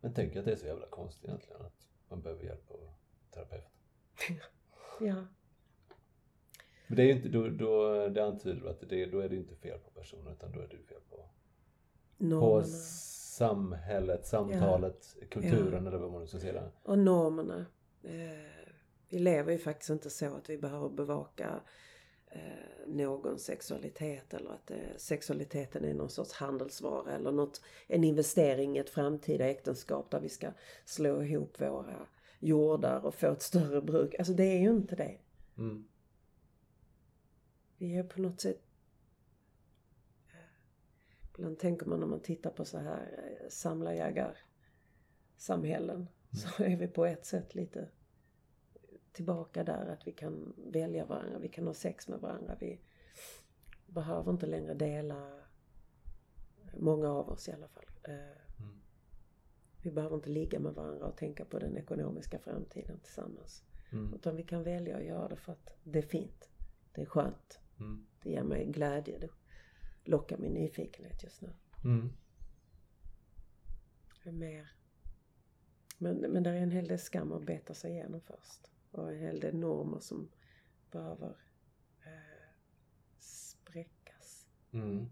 Men tänk att det är så jävla konstigt egentligen att man behöver hjälp av terapeut. Ja. Men det är ju inte, då, då det antyder att det, då är det inte fel på personen utan då är det fel på, på Normerna. samhället, samtalet, kulturen eller vad man nu ska säga. Och normerna. Eh, vi lever ju faktiskt inte så att vi behöver bevaka eh, någons sexualitet eller att eh, sexualiteten är någon sorts handelsvara eller något, en investering i ett framtida äktenskap där vi ska slå ihop våra jordar och få ett större bruk. Alltså det är ju inte det. Mm. Vi är på något sätt... eh, Ibland tänker man när man tittar på så här eh, samlarjägarsamhällen så är vi på ett sätt lite tillbaka där att vi kan välja varandra, vi kan ha sex med varandra. Vi behöver inte längre dela, många av oss i alla fall. Vi behöver inte ligga med varandra och tänka på den ekonomiska framtiden tillsammans. Mm. Utan vi kan välja att göra det för att det är fint. Det är skönt. Mm. Det ger mig glädje. Det lockar min nyfikenhet just nu. Mm. Mer. Men, men det är en hel del skam att beta sig igenom först. Och en hel del normer som behöver eh, spräckas. Mm.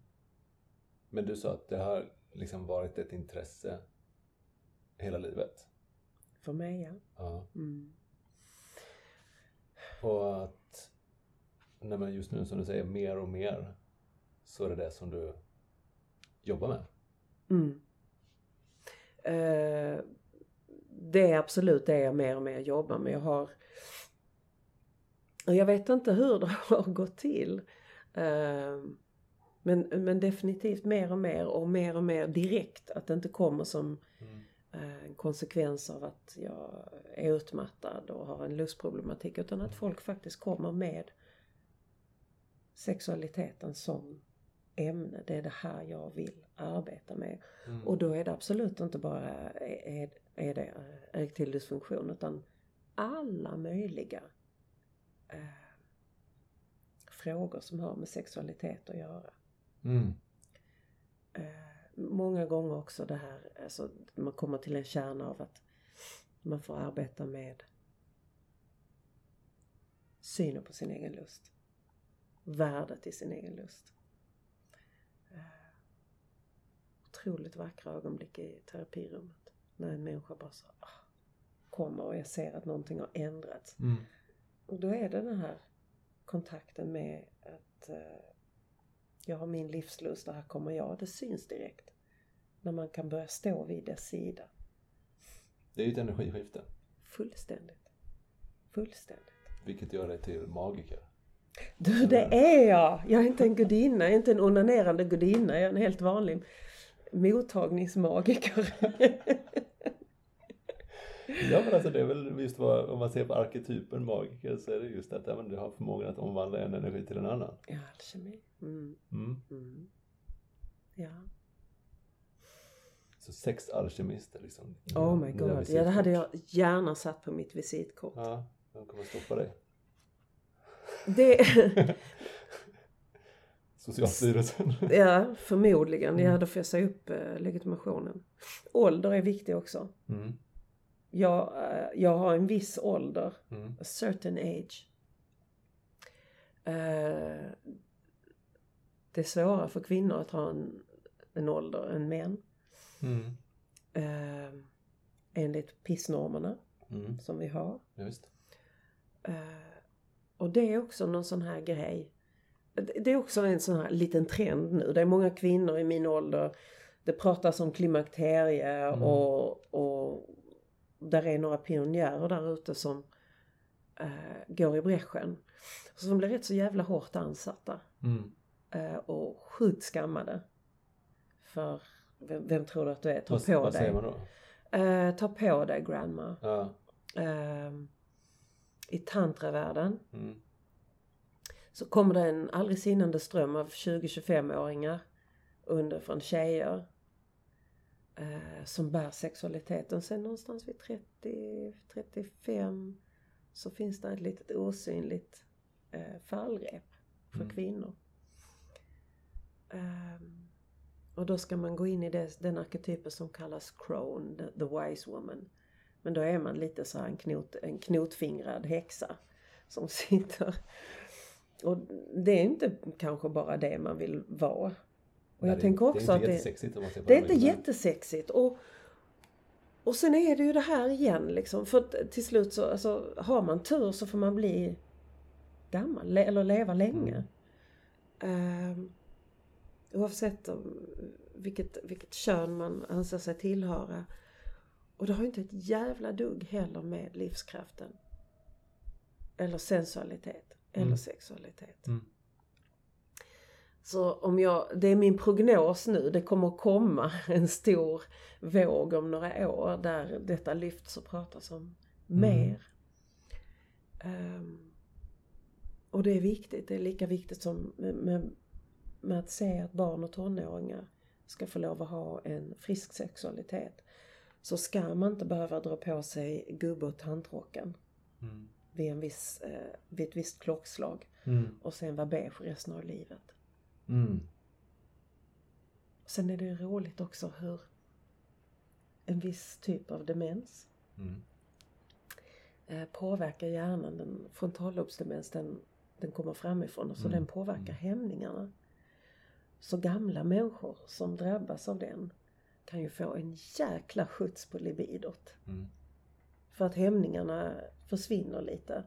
Men du sa att det har liksom varit ett intresse hela livet. För mig, ja. Ja. Mm. Och att nej men just nu som du säger, mer och mer så är det det som du jobbar med. Mm. Eh, det är absolut det jag mer och mer jobbar med. Jag har... Jag vet inte hur det har gått till. Eh, men, men definitivt mer och mer och mer och mer direkt. Att det inte kommer som Mm. Eh, en konsekvens av att jag är utmattad och har en lustproblematik. Utan att folk faktiskt kommer med sexualiteten som ämne. Det är det här jag vill arbeta med. Mm. Och då är det absolut inte bara är, är det erektil dysfunktion utan alla möjliga eh, frågor som har med sexualitet att göra. Mm. Eh, många gånger också det här, alltså man kommer till en kärna av att man får arbeta med synen på sin egen lust. Värdet i sin egen lust. Eh, otroligt vackra ögonblick i terapirummet. När en människa bara så ah, kommer och jag ser att någonting har ändrats. Mm. Och då är det den här kontakten med att eh, jag har min livslust och här kommer jag. Det syns direkt. När man kan börja stå vid dess sida. Det är ju ett energiskifte, Fullständigt. Fullständigt. vilket gör dig till magiker. Du, det är jag! Jag är inte en gudinna, jag är inte en onanerande gudinna. Jag är en helt vanlig mottagningsmagiker. Ja men alltså det är väl just vad, om man ser på arketypen magiker så är det just att ja, men det har förmågan att omvandla en energi till en annan. Ja, alkemi. Mm. Mm. Mm. Ja. Så sex alkemister liksom. Oh my god. Ja, det hade jag gärna satt på mitt visitkort. Ja, vem kommer stoppa dig? Det, Socialstyrelsen. ja, förmodligen. Ja, Mm. då får jag säga upp eh, legitimationen. Ålder är viktig också. Mm. Jag, eh, jag har en viss ålder. Mm. A certain age. Eh, det är svårare för kvinnor att ha en, en ålder än män. Mm. Eh, enligt pissnormerna Mm. som vi har. Eh, och det är också någon sån här grej. Det det är också en sån här liten trend nu. Det är många kvinnor i min ålder. Det pratas om klimakterie Mm. och, och där är några pionjärer där ute som eh, går i bräschen. Som blir rätt så jävla hårt ansatta. Mm. eh, och sjukt skammade. För vem, vem tror du att du är? Ta Vad, på vad säger dig. man då? Eh, ta på dig grandma. Ja. Eh, I tantravärlden Mm. så kommer det en aldrig sinande ström av 20-25-åringar under från tjejer eh, som bär sexualiteten. Sen någonstans vid 30-35 så finns det ett litet osynligt eh, fallrep för Mm. kvinnor. Ehm, och då ska man gå in i det, den arketypen som kallas crone, the, the wise woman. Men då är man lite så här en, knot, en knotfingrad häxa som sitter och det är inte kanske bara det man vill vara. Och jag det- tänker också det är att det, man ser på det är inte jättesexigt. Och, och sen är det ju det här igen liksom. För till slut så, alltså, har man tur så får man bli gammal le- eller leva länge. Ehm, oavsett om, vilket, vilket kön man anser sig tillhöra. Och det har ju inte ett jävla dugg heller med livskraften. Eller sensualitet. Eller Mm. sexualitet. Mm. Så om jag, det är min prognos nu, det kommer komma en stor våg om några år där detta lyfts och pratas om Mm. mer. Ehm, och det är viktigt, det är lika viktigt som med, med, med att se att barn och tonåringar ska få lov att ha en frisk sexualitet. Så ska man inte behöva dra på sig gubbe och tantrocken Mm. vid, en viss, eh, vid ett visst klockslag Mm. och sen vara beige resten av livet. Mm. Sen är det roligt också hur en viss typ av demens Mm. eh, påverkar hjärnan. Den frontallobsdemens, den, den kommer framifrån och så Mm. den påverkar hämningarna. Så gamla människor som drabbas av den kan ju få en jäkla skjuts på libidot. Mm. För att hämningarna försvinner lite.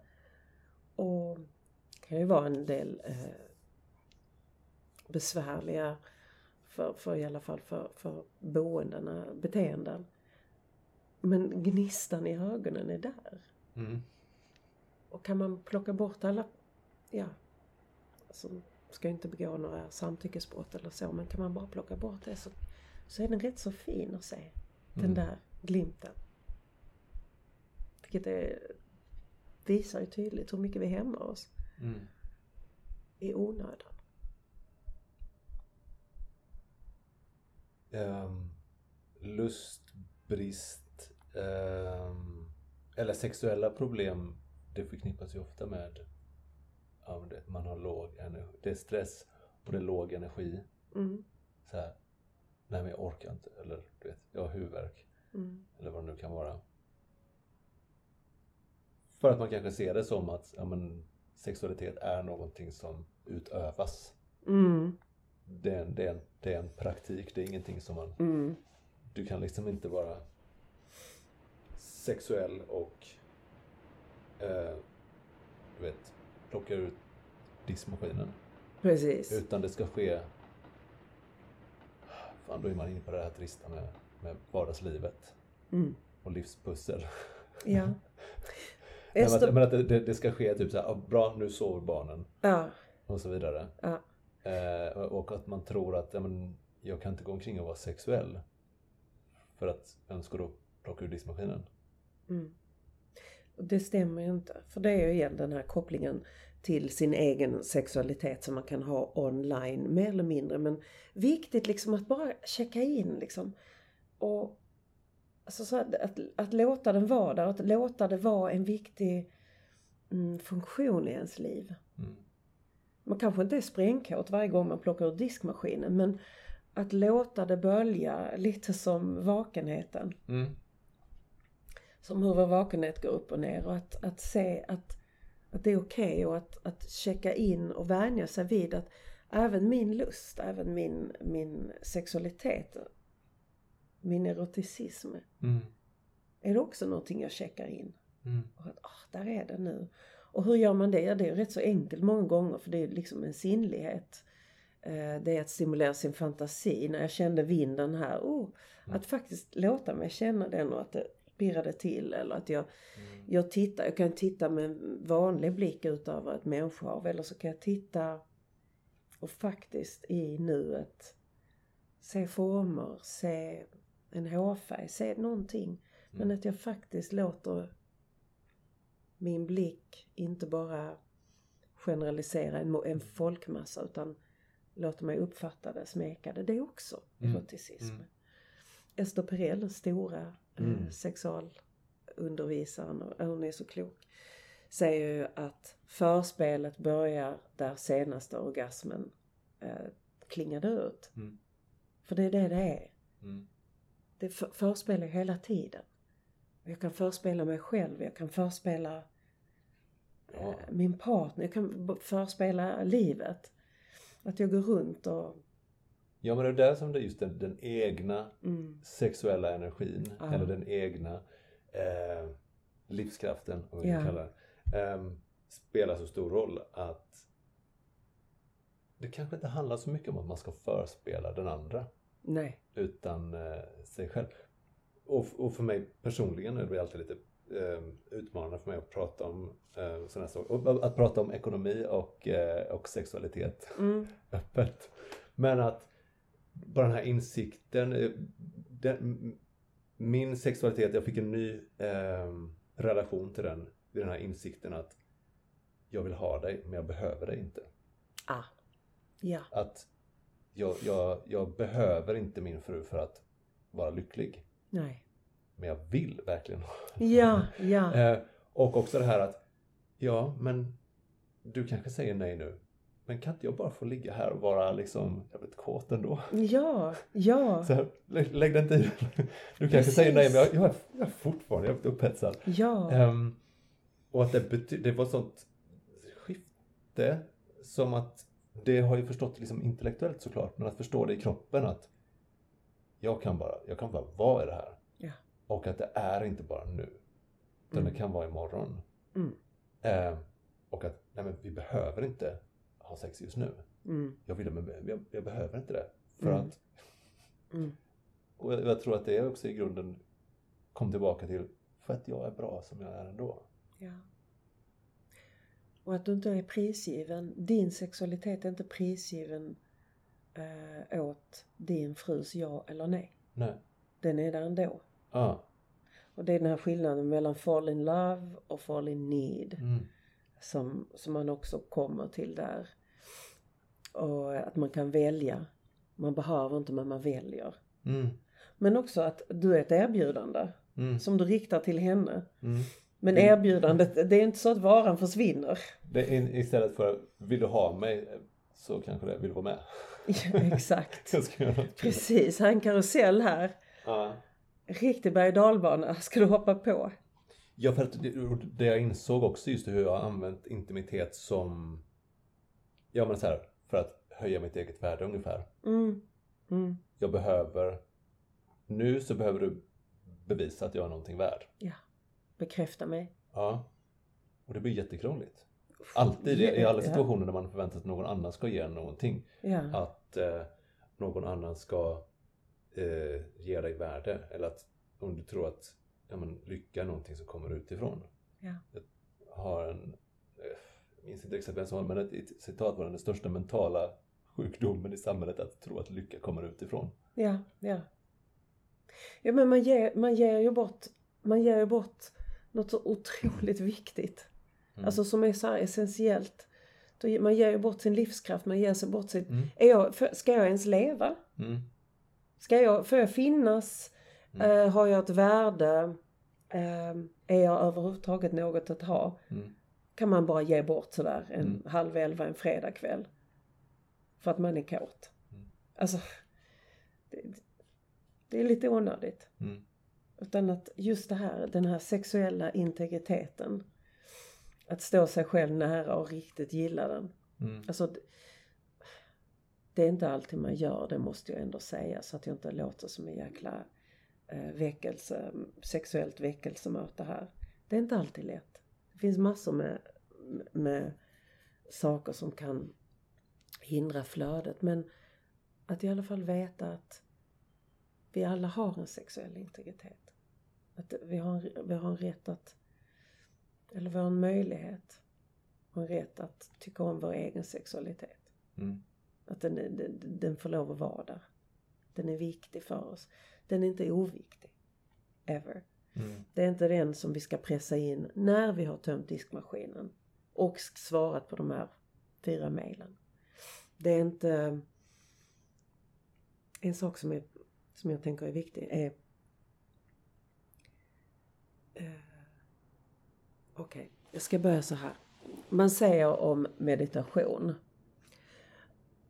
Och det kan ju vara en del eh, besvärliga, för, för i alla fall för, för boendena, beteenden. Men gnistan i ögonen är där. Mm. Och kan man plocka bort alla, ja, alltså, ska ju inte begå några samtyckesbrott eller så, men kan man bara plocka bort det så, så är den rätt så fin att se. Den Mm. där glimten. Vilket är, visar ju tydligt hur mycket vi hämmar oss Mm. i onödan. Ehm, lustbrist ehm, eller sexuella problem det förknippas ju ofta med ja, det, man har låg energi. Det är stress och det är låg energi. Mm, Så här, nej men jag orkar inte eller du vet, jag har huvudvärk mm, eller vad det nu kan vara. För att man kanske ser det som att ja, men, sexualitet är någonting som utövas. mm, Det är, en, det, är en, det är en praktik, det är ingenting som man mm. Du kan liksom inte vara sexuell och eh, du vet, plocka ut diskmaskinen. Precis. Utan det ska ske Fan, då är man inne på det här trista med, med vardagslivet Mm. och livspussel. Ja. Men att, men att det, det, det ska ske typ så här, ah, bra nu sover barnen ja, och så vidare. ja, Eh, och att man tror att ja, men, jag kan inte gå omkring och vara sexuell. För att vem ska då plocka ur diskmaskinen? Mm. Det stämmer ju inte. För det är ju igen den här kopplingen till sin egen sexualitet som man kan ha online mer eller mindre. Men viktigt liksom att bara checka in liksom. Och alltså så att, att, att låta den vara där, att låta det vara en viktig mm, funktion i ens liv. Mm. Man kanske inte är sprängkåt varje gång man plockar ur diskmaskinen men att låta det bölja lite som vakenheten. Mm. Som hur vår vakenhet går upp och ner och att, att se att, att det är okej okay och att, att checka in och vänja sig vid att även min lust, även min, min sexualitet, min eroticism, Mm. är det också någonting jag checkar in. Mm. Och att, ah, där är det nu. Och hur gör man det? Ja, det är rätt så enkelt många gånger för det är liksom en sinnlighet. Eh, Det är att stimulera sin fantasi. När jag kände vinden här, oh, att faktiskt låta mig känna den och att det pirrade till eller att jag, jag tittar, jag kan titta med en vanlig blick ut över ett människohav eller så kan jag titta och faktiskt i nuet se former, se en hårfärg, se någonting. Men att jag faktiskt låter min blick inte bara generalisera en, en folkmassa utan låter mig uppfatta det, smeka det. Det är också Mm. eroticism. Mm. Perel, den stora Mm. eh, sexualundervisaren, och hon är så klok, säger ju att förspelet börjar där senaste orgasmen eh, klingade ut. Mm. För det är det det är. Mm. Det för, förspelar hela tiden. Jag kan förspela mig själv, jag kan förspela Ja. eh, min partner, jag kan förspela livet. Att jag går runt och... ja, men det är där som det är just den, den egna Mm, sexuella energin Ja. eller den egna eh, livskraften, om vi Ja. kan kalla det, eh, spelar så stor roll att det kanske inte handlar så mycket om att man ska förspela den andra nej. utan eh, sig själv. Och, och för mig personligen är det alltid lite eh, utmanande för mig att prata om eh, sådana saker. Att prata om ekonomi och, eh, och sexualitet Mm, öppet. Men att bara den här insikten, eh, den, min sexualitet, jag fick en ny eh, relation till den vid den här insikten att jag vill ha dig men jag behöver dig inte. ah. Ja. Att jag, jag, jag behöver inte min fru för att vara lycklig. Nej. Men jag vill verkligen Ja, ja. Eh, och också det här att, ja men du kanske säger nej nu. Men kan inte jag bara få ligga här och vara liksom jävligt kåt ändå? Ja, ja, Så här, lägg, lägg i det. Du kanske säger nej men jag, jag, är, jag är fortfarande jävligt upphetsad. ja. Ehm, och att det, det var ett sånt skifte som att det har ju förstått liksom intellektuellt såklart men att förstå det i kroppen att jag kan bara, jag kan bara vara i det här. Ja. Och att det är inte bara nu. Utan Mm. det kan vara imorgon. Mm. Ehm, och att nej men vi behöver inte ha sex just nu. Mm, Jag vill men jag, jag behöver inte det. För Mm. att, mm. och jag, jag tror att det också i grunden kom tillbaka till för att jag är bra som jag är ändå. Ja. Och att du inte är prisgiven, din sexualitet är inte prisgiven eh, åt din frus ja eller nej. Nej. Den är där ändå. Ja. Och det är den här skillnaden mellan fall in love och fall in need Mm. som, som man också kommer till där. Och att man kan välja. Man behöver inte men man väljer. Mm. Men också att du är ett erbjudande Mm. som du riktar till henne. Mm. Men erbjudandet, det är inte så att varan försvinner. Det är istället för vill du ha mig så kanske det vill vara med? Ja, exakt. Precis, en karusell här. Ja. Riktig berg dalbana ska du hoppa på. Ja, för att det, det jag insåg också just hur jag har använt intimitet som, ja men så här, för att höja mitt eget värde ungefär. Mm. Mm. Jag behöver, nu så behöver du bevisa att jag är någonting värd. Ja, bekräfta mig. Ja. Och det blir jättekrångligt. Alltid i, alla situationer när man förväntar sig att någon annan ska ge en någonting. Att eh, någon annan ska eh, ge dig värde. Eller att om du tror att ja, men, lycka är någonting som kommer utifrån. ja. Jag har en, eh, jag minns inte exakt vem som var men ett, ett citat var den största mentala sjukdomen i samhället att tro att lycka kommer utifrån. Ja, ja. Ja men man ger, man ger ju bort man ger ju bort något så otroligt viktigt. Mm. Alltså som är så här essentiellt. Då, man ger ju bort sin livskraft, man ger sig bort sitt... Mm. Är jag, ska jag ens leva? Mm. Ska jag, får jag finnas? Mm. Eh, har jag ett värde? Eh, är jag överhuvudtaget något att ha? Mm. Kan man bara ge bort sådär en Mm. halv elva en fredagkväll. För att man är kåt. Mm. Alltså, det, det är lite onödigt. Mm. Utan att just det här, den här sexuella integriteten. Att stå sig själv nära och riktigt gilla den. Mm. Alltså, det- är inte alltid man gör det måste jag ändå säga så att jag inte låter som en jäkla eh, väckelse, sexuellt väckelsemöte här. Det är inte alltid lätt. Det finns massor med, med saker som kan hindra flödet men att i alla fall veta att vi alla har en sexuell integritet. Att vi har vi har en rätt att, eller en möjlighet och en rätt att tycka om vår egen sexualitet. Mm. Att den, den, den får lov att vara där. Den är viktig för oss. Den är inte oviktig. Ever. Mm. Det är inte den som vi ska pressa in när vi har tömt diskmaskinen och svarat på de här fyra mejlen. Det är inte... En sak som, är, som jag tänker är viktig är... Okej, Okej, jag ska börja så här. Man säger om meditation.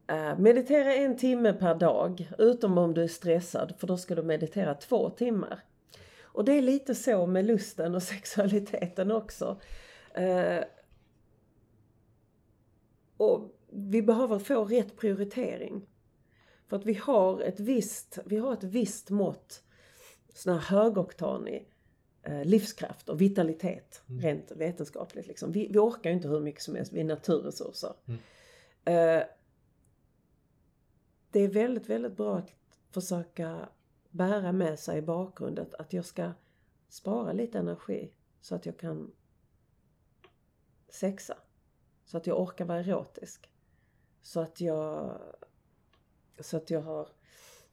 Eh, meditera en timme per dag, utom om du är stressad, för då ska du meditera två timmar. Och det är lite så med lusten och sexualiteten också. Eh, och vi behöver få rätt prioritering. För att vi har ett visst, vi har ett visst mått sån här högoktanig livskraft och vitalitet Mm. rent vetenskapligt. Liksom. Vi, vi orkar ju inte hur mycket som helst, vi är naturresurser. Mm. Eh, det är väldigt, väldigt bra att försöka bära med sig i bakgrunden att jag ska spara lite energi så att jag kan sexa. Så att jag orkar vara erotisk. Så att jag, så att jag har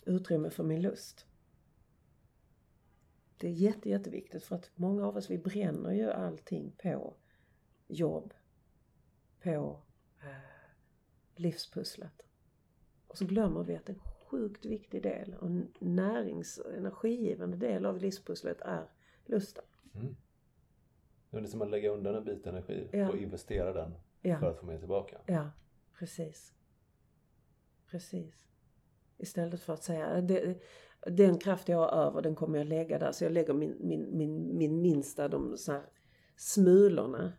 utrymme för min lust. Det är jätte, jätteviktigt för att många av oss vi bränner ju allting på jobb, på eh, livspusslet. Och så glömmer vi att en sjukt viktig del och en närings och energigivande del av livspusslet är lusten. Mm. Det är som att lägga undan en bit energi Ja. och investera den Ja. för att få mer tillbaka. Ja, precis. Precis. Istället för att säga det, den kraft jag har över den kommer jag lägga där. Så jag lägger min, min, min, min minsta, de så smulorna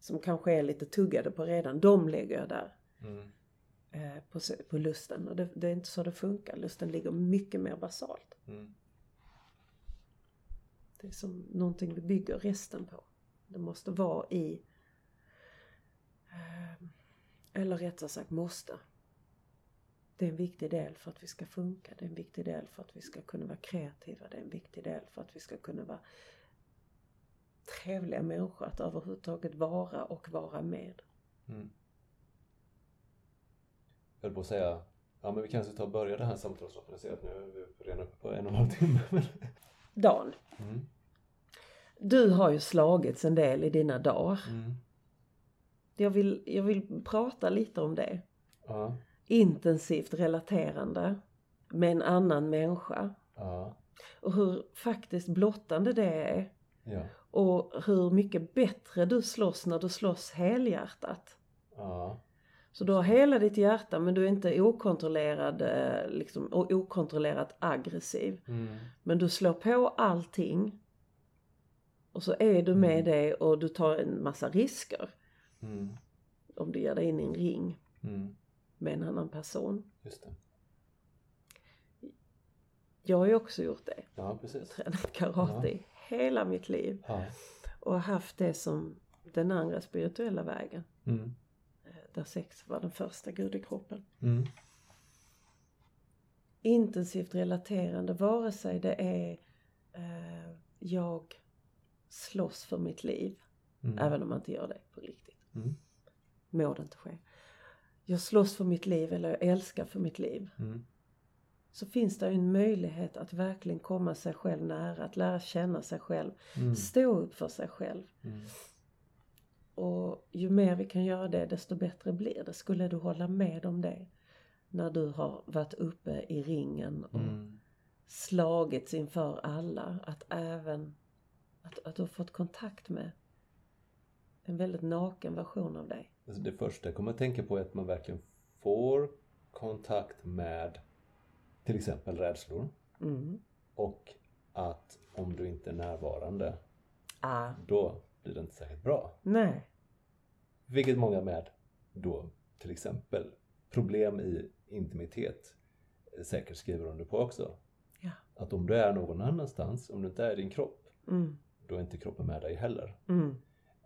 som kanske är lite tuggade på redan, de lägger jag där. Mm. Eh, på, på lusten. Och det, det är inte så det funkar. Lusten ligger mycket mer basalt. Mm. Det är som någonting vi bygger resten på. Det måste vara i... Eh, eller rättare sagt måste. Det är en viktig del för att vi ska funka. Det är en viktig del för att vi ska kunna vara kreativa. Det är en viktig del för att vi ska kunna vara trevliga människor att överhuvudtaget vara och vara med. Mm. Jag höll på att säga, ja men vi kanske tar och börja det här samtalet för jag ser att nu är vi redan uppe på en och en halv timme. Dan, Mm. du har ju slagits en del i dina dagar. Mm. Jag vill, jag vill prata lite om det. Ja. Intensivt relaterande med en annan människa. Ja. Och hur faktiskt blottande det är. Ja. Och hur mycket bättre du slåss när du slåss helhjärtat. Ja. Så du har hela ditt hjärta men du är inte okontrollerad, eh, liksom, och okontrollerat aggressiv. Mm. Men du slår på allting. Och så är du med Mm. det och du tar en massa risker. Mm. Om du ger dig in i en ring Mm. Med en annan person. Just det. Jag har ju också gjort det. Ja, precis. Tränat karate i hela mitt liv. Ja. Och haft det som den andra spirituella vägen. Mm. eh, Där sex var den första gudekroppen. Mm. Intensivt relaterande, vare sig det är eh, jag slåss för mitt liv. Mm. Även om man inte gör det på riktigt. Mm. Må det inte ske. Jag slåss för mitt liv eller jag älskar för mitt liv. Mm. så finns det en möjlighet att verkligen komma sig själv nära, att lära känna sig själv, Mm. stå upp för sig själv. Mm. Och ju mer vi kan göra det, desto bättre blir det. Skulle du hålla med om det? När du har varit uppe i ringen och Mm. slagits inför alla. Att även att, att du har fått kontakt med en väldigt naken version av dig. Alltså det första jag kommer att tänka på är att man verkligen får kontakt med till exempel rädslor Mm. och att om du inte är närvarande Ah, då blir det inte särskilt bra. nej. Vilket många med då till exempel problem i intimitet eh, säkert skriver under på också. Ja. Att om du är någon annanstans, om du inte är i din kropp, Mm. då är inte kroppen med dig heller. Mm.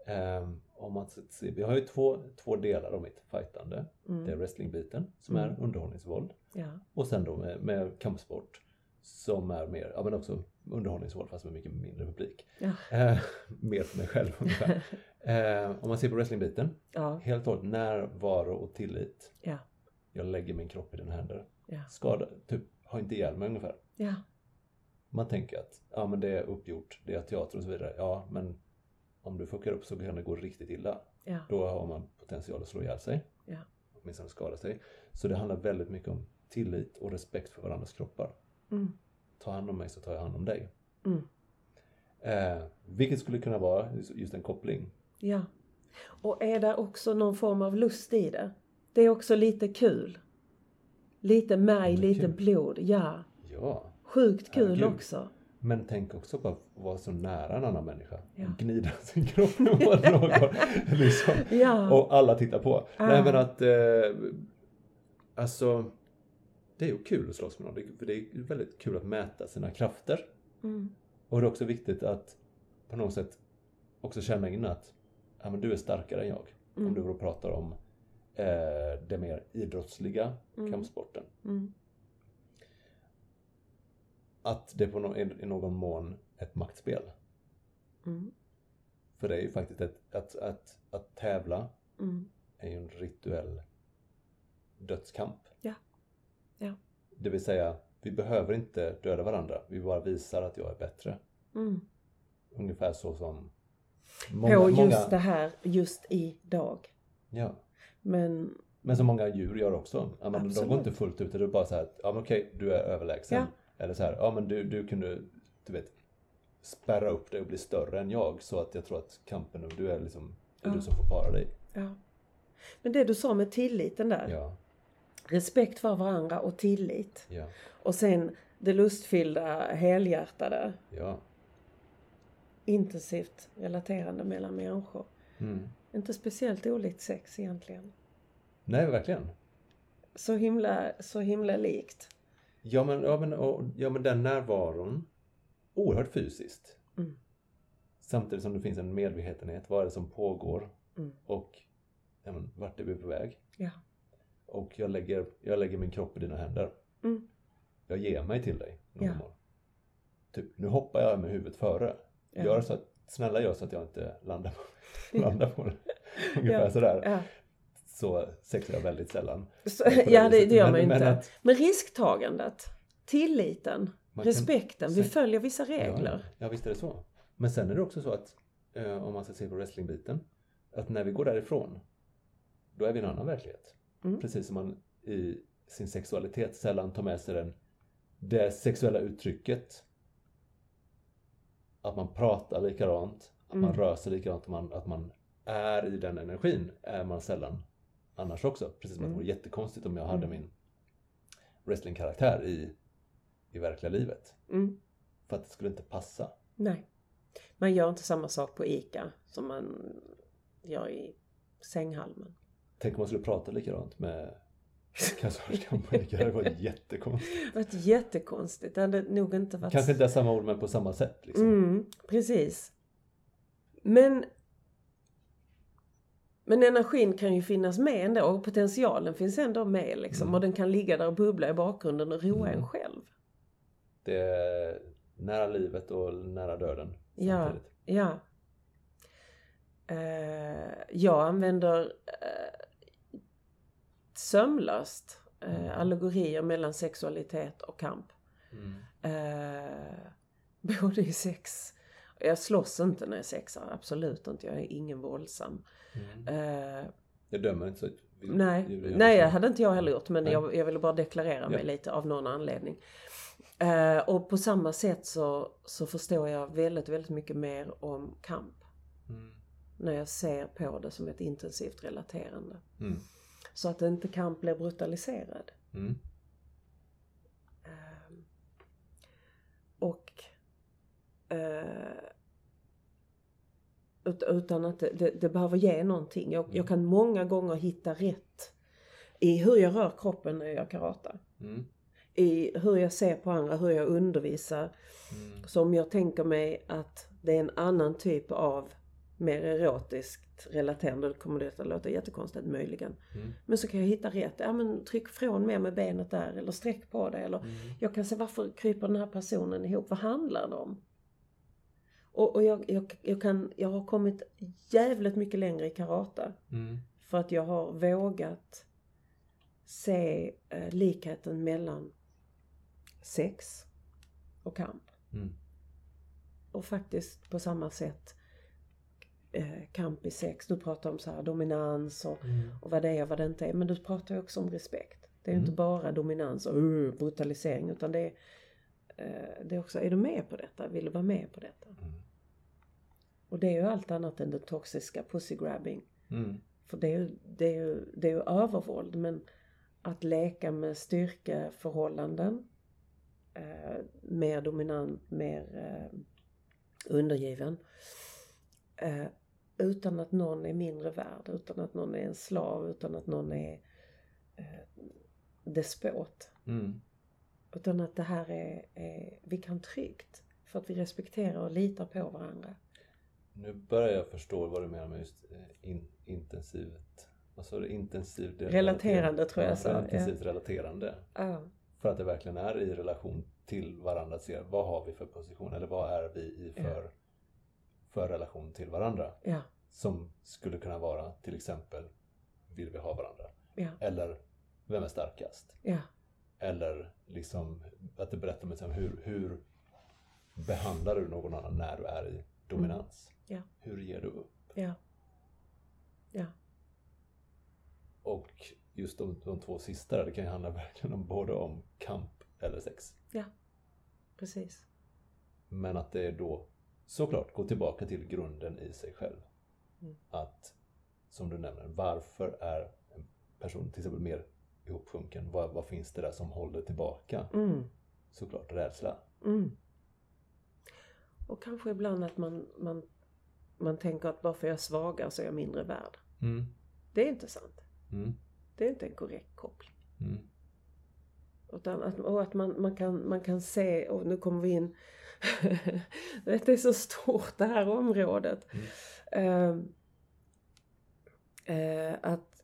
Ehm, om man ser, vi har ju två, två delar av mitt fightande. Det är Mm. wrestlingbiten som är underhållningsvåld Ja. och sen då med, med kampsport som är mer, ja men också underhållningsvåld fast med mycket mindre publik. Ja. Eh, mer för mig själv ungefär. Eh, om man ser på wrestlingbiten, Ja. helt och hållet närvaro och tillit. Ja. Jag lägger min kropp i dina händer. Ja. Skada, typ, ha inte ihjäl mig ungefär. Ja. Man tänker att ja men det är uppgjort, det är teater och så vidare. Ja men om du fuckar upp så kan det gå riktigt illa. Ja. Då har man potential att slå ihjäl sig. Ja. Åtminstone skada sig. Så det handlar väldigt mycket om tillit och respekt för varandras kroppar. Mm. Ta hand om mig så tar jag hand om dig. Mm. Eh, vilket skulle kunna vara just en koppling. Ja. Och är det också någon form av lust i det? Det är också lite kul. Lite märg, är lite blod. Ja. Ja. Sjukt kul Herregud. också. Men tänk också på att vara så nära en annan människa. Ja. Gnida sin kropp mot någon. liksom. Ja. Och alla tittar på. Ah. Nej men att eh, Alltså Det är ju kul att slåss med någon. Det- För det är väldigt kul att mäta sina krafter. Mm. Och det är också viktigt att på något sätt också känna in att ja, men du är starkare än jag. Om Mm. du då pratar om eh, det mer idrottsliga Mm. kampsporten. Mm. Att det på no- i någon mån ett maktspel. Mm. För det är ju faktiskt ett, att, att, att tävla Mm. är ju en rituell dödskamp. Ja. Ja. Det vill säga, vi behöver inte döda varandra. Vi bara visar att jag är bättre. Mm. Ungefär så som På just många, det här, just idag. ja. Men Men som många djur gör också. Men de går inte fullt ut. Det är bara så här, att, ja men okej, du är överlägsen. Ja. Eller så här, ja men du, du kunde, du vet, spärra upp dig och bli större än jag. Så att jag tror att kampen, du är liksom, är Ja. du som får para dig. Ja. Men det du sa med tilliten där. Ja, Respekt för varandra och tillit. ja, Och sen det lustfyllda, helhjärtade, ja. intensivt relaterande mellan människor. Mm. Inte speciellt olikt sex egentligen. Nej, verkligen. Så himla, så himla likt. Ja men, ja, men, och, ja, men den närvaron, oerhört fysiskt. Mm. Samtidigt som det finns en medvetenhet, vad är det som pågår? Mm. Och ja, men, vart är vi på väg? Ja. Och jag lägger, jag lägger min kropp i dina händer. Mm. Jag ger mig till dig. Ja. Typ, nu hoppar jag med huvudet före. Gör så att, snälla gör så att jag inte landar på, landar på det. Ungefär sådär. Ja, Så sexar jag väldigt sällan. så, ja det, det gör Men- man ju men inte. att- Men risktagandet, tilliten, Man kan- respekten. Vi sen- följer vissa Ja, regler. ja, visst är det så. Men sen är det också så att eh, om man ska se på wrestlingbiten, att när vi går därifrån, då är vi i en annan verklighet. Mm. Precis som man i sin sexualitet sällan tar med sig den, det sexuella uttrycket. Att man pratar likadant, att man Mm. rör sig likadant, att man, att man är i den energin, är man sällan annars också. Precis som att det Mm. vore jättekonstigt om jag hade Mm. min wrestlingkaraktär i, i verkliga livet. Mm. För att det skulle inte passa. Nej. Man gör inte samma sak på ICA som man gör i sänghalmen. Tänk om man skulle prata likadant med kassörskan på Ica. Det var jättekonstigt. Det varit jättekonstigt. Det hade nog inte varit... Kanske inte samma ord men på samma sätt. Liksom. Mm, precis. Men men energin kan ju finnas med ändå och potentialen finns ändå med liksom. Mm. Och den kan ligga där och bubbla i bakgrunden och roa Mm. en själv. Det är nära livet och nära döden Ja. samtidigt. Ja. Eh, jag använder eh, sömlöst Eh, allegorier mellan sexualitet och kamp. Mm. Eh, både i sex. Jag slåss inte när jag sexar, absolut inte. Jag är ingen våldsam. Mm. Eh, Jag dömer inte så. Vi- nej, nej, det hade inte jag heller gjort. Men jag, jag ville bara deklarera mig Ja. lite av någon anledning. Eh, och på samma sätt så, så förstår jag väldigt, väldigt mycket mer om kamp. Mm. När jag ser på det som ett intensivt relaterande. Mm. Så att inte kamp blir brutaliserad. Mm. Ehm, och eh, utan att det, det, det behöver ge någonting. Jag, jag kan många gånger hitta rätt i hur jag rör kroppen när jag karate. Mm. I hur jag ser på andra, hur jag undervisar. Mm. Så om jag tänker mig att det är en annan typ av mer erotiskt relaterande, då kommer det att låta jättekonstigt möjligen. Mm. Men så kan jag hitta rätt. Ja men tryck från mer med benet där eller sträck på det. Eller Mm. jag kan se varför kryper den här personen ihop? Vad handlar det om? Och, och jag, jag, jag, kan, jag har kommit jävligt mycket längre i karate. Mm. För att jag har vågat se eh, likheten mellan sex och kamp. Mm. Och faktiskt på samma sätt eh, kamp i sex. Du pratar om så här dominans och, Mm. och vad det är och vad det inte är. Men du pratar ju också om respekt. Det är ju Mm. inte bara dominans och uh, brutalisering utan det är, eh, det är också, är du med på detta? Vill du vara med på detta? Och det är ju allt annat än det toxiska pussy grabbing. Mm. För det är ju, det är ju, det är ju övervåld men att leka med styrkeförhållanden eh, mer dominant, mer eh, undergiven eh, utan att någon är mindre värd, utan att någon är en slav, utan att någon är eh, despot. Mm. Utan att det här är, är, vi kan tryggt för att vi respekterar och litar på varandra. Nu börjar jag förstå vad du menar med just eh, in, intensivt. Vad sa du? Intensivt Relaterande, tror jag ja, sa, ja. Intensivt relaterande. Ja, För att det verkligen är i relation till varandra. Ser vad har vi för position eller vad är vi i för, för relation till varandra. ja, Som skulle kunna vara till exempel vill vi ha varandra? ja, Eller vem är starkast? ja, Eller liksom att det berättar om liksom hur, hur behandlar du någon annan när du är i dominans? Ja. Hur ger du upp? ja. Ja, Och just de, de två sista det kan ju handla verkligen om både om kamp eller sex. precis. Men att det är då såklart gå tillbaka till grunden i sig själv. Mm. Att, som du nämner, varför är en person till exempel mer ihopsjunken? Vad, vad finns det där som håller tillbaka? Mm. Såklart rädsla. Mm. Och kanske ibland att man, man, man tänker att bara för jag är svagare så är jag mindre värd. Mm. Det är inte sant. Mm. Det är inte en korrekt koppling. Mm. Utan att, och att man, man, kan, man kan se, och nu kommer vi in, det är så stort det här området. Mm. Eh, eh, att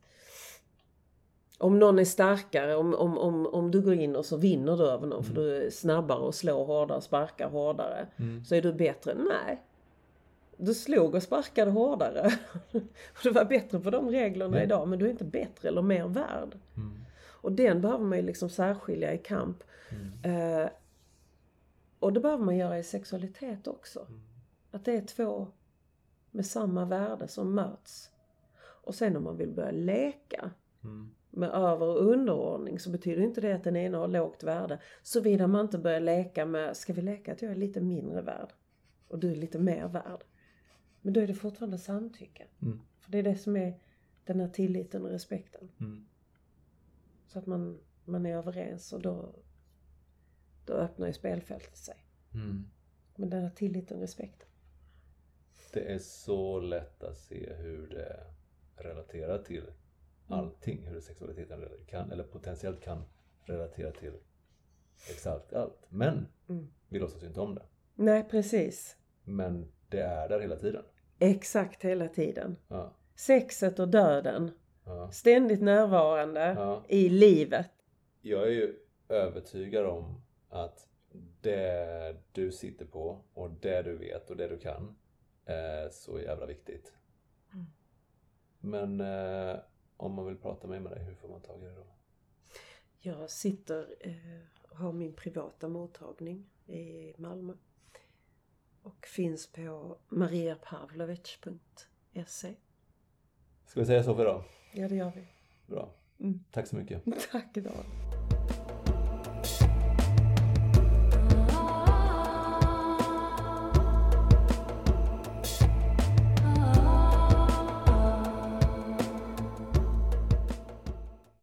om någon är starkare, om, om, om, om du går in och så vinner du över någon för Mm. du är snabbare och slår hårdare, sparkar hårdare. Mm. Så är du bättre? Nej. Du slog och sparkade hårdare. Och du var bättre på de reglerna Ja. idag men du är inte bättre eller mer värd. Mm. Och den behöver man ju liksom särskilja i kamp. Mm. Eh, och det behöver man göra i sexualitet också. Mm. Att det är två med samma värde som möts. Och sen om man vill börja leka Mm. med över och underordning så betyder inte det att den ena har lågt värde. Såvida man inte börjar leka med, ska vi leka att jag är lite mindre värd och du är lite mer värd. Men då är det fortfarande samtycke. Mm. För det är det som är den här tilliten och respekten. Mm. Så att man, man är överens och då, då öppnar ju spelfältet sig. Mm. Men den här tilliten och respekten. Det är så lätt att se hur det relaterar till allting. Hur sexualiteten kan, eller potentiellt kan relatera till exakt allt. Men Mm. vi låtsas ju inte om det. Nej, precis. Men det är där hela tiden. Exakt hela tiden. Ja. Sexet och döden. Ja. Ständigt närvarande Ja. i livet. Jag är ju övertygad om att det du sitter på och det du vet och det du kan är så jävla viktigt. Mm. Men eh, om man vill prata med mig hur får man tag i dig då? Jag sitter eh, och har min privata mottagning i Malmö. Och finns på mariapavlovic.se. Ska vi säga så för idag? Ja, det gör vi. Bra. Mm. Tack så mycket. Tack Dan.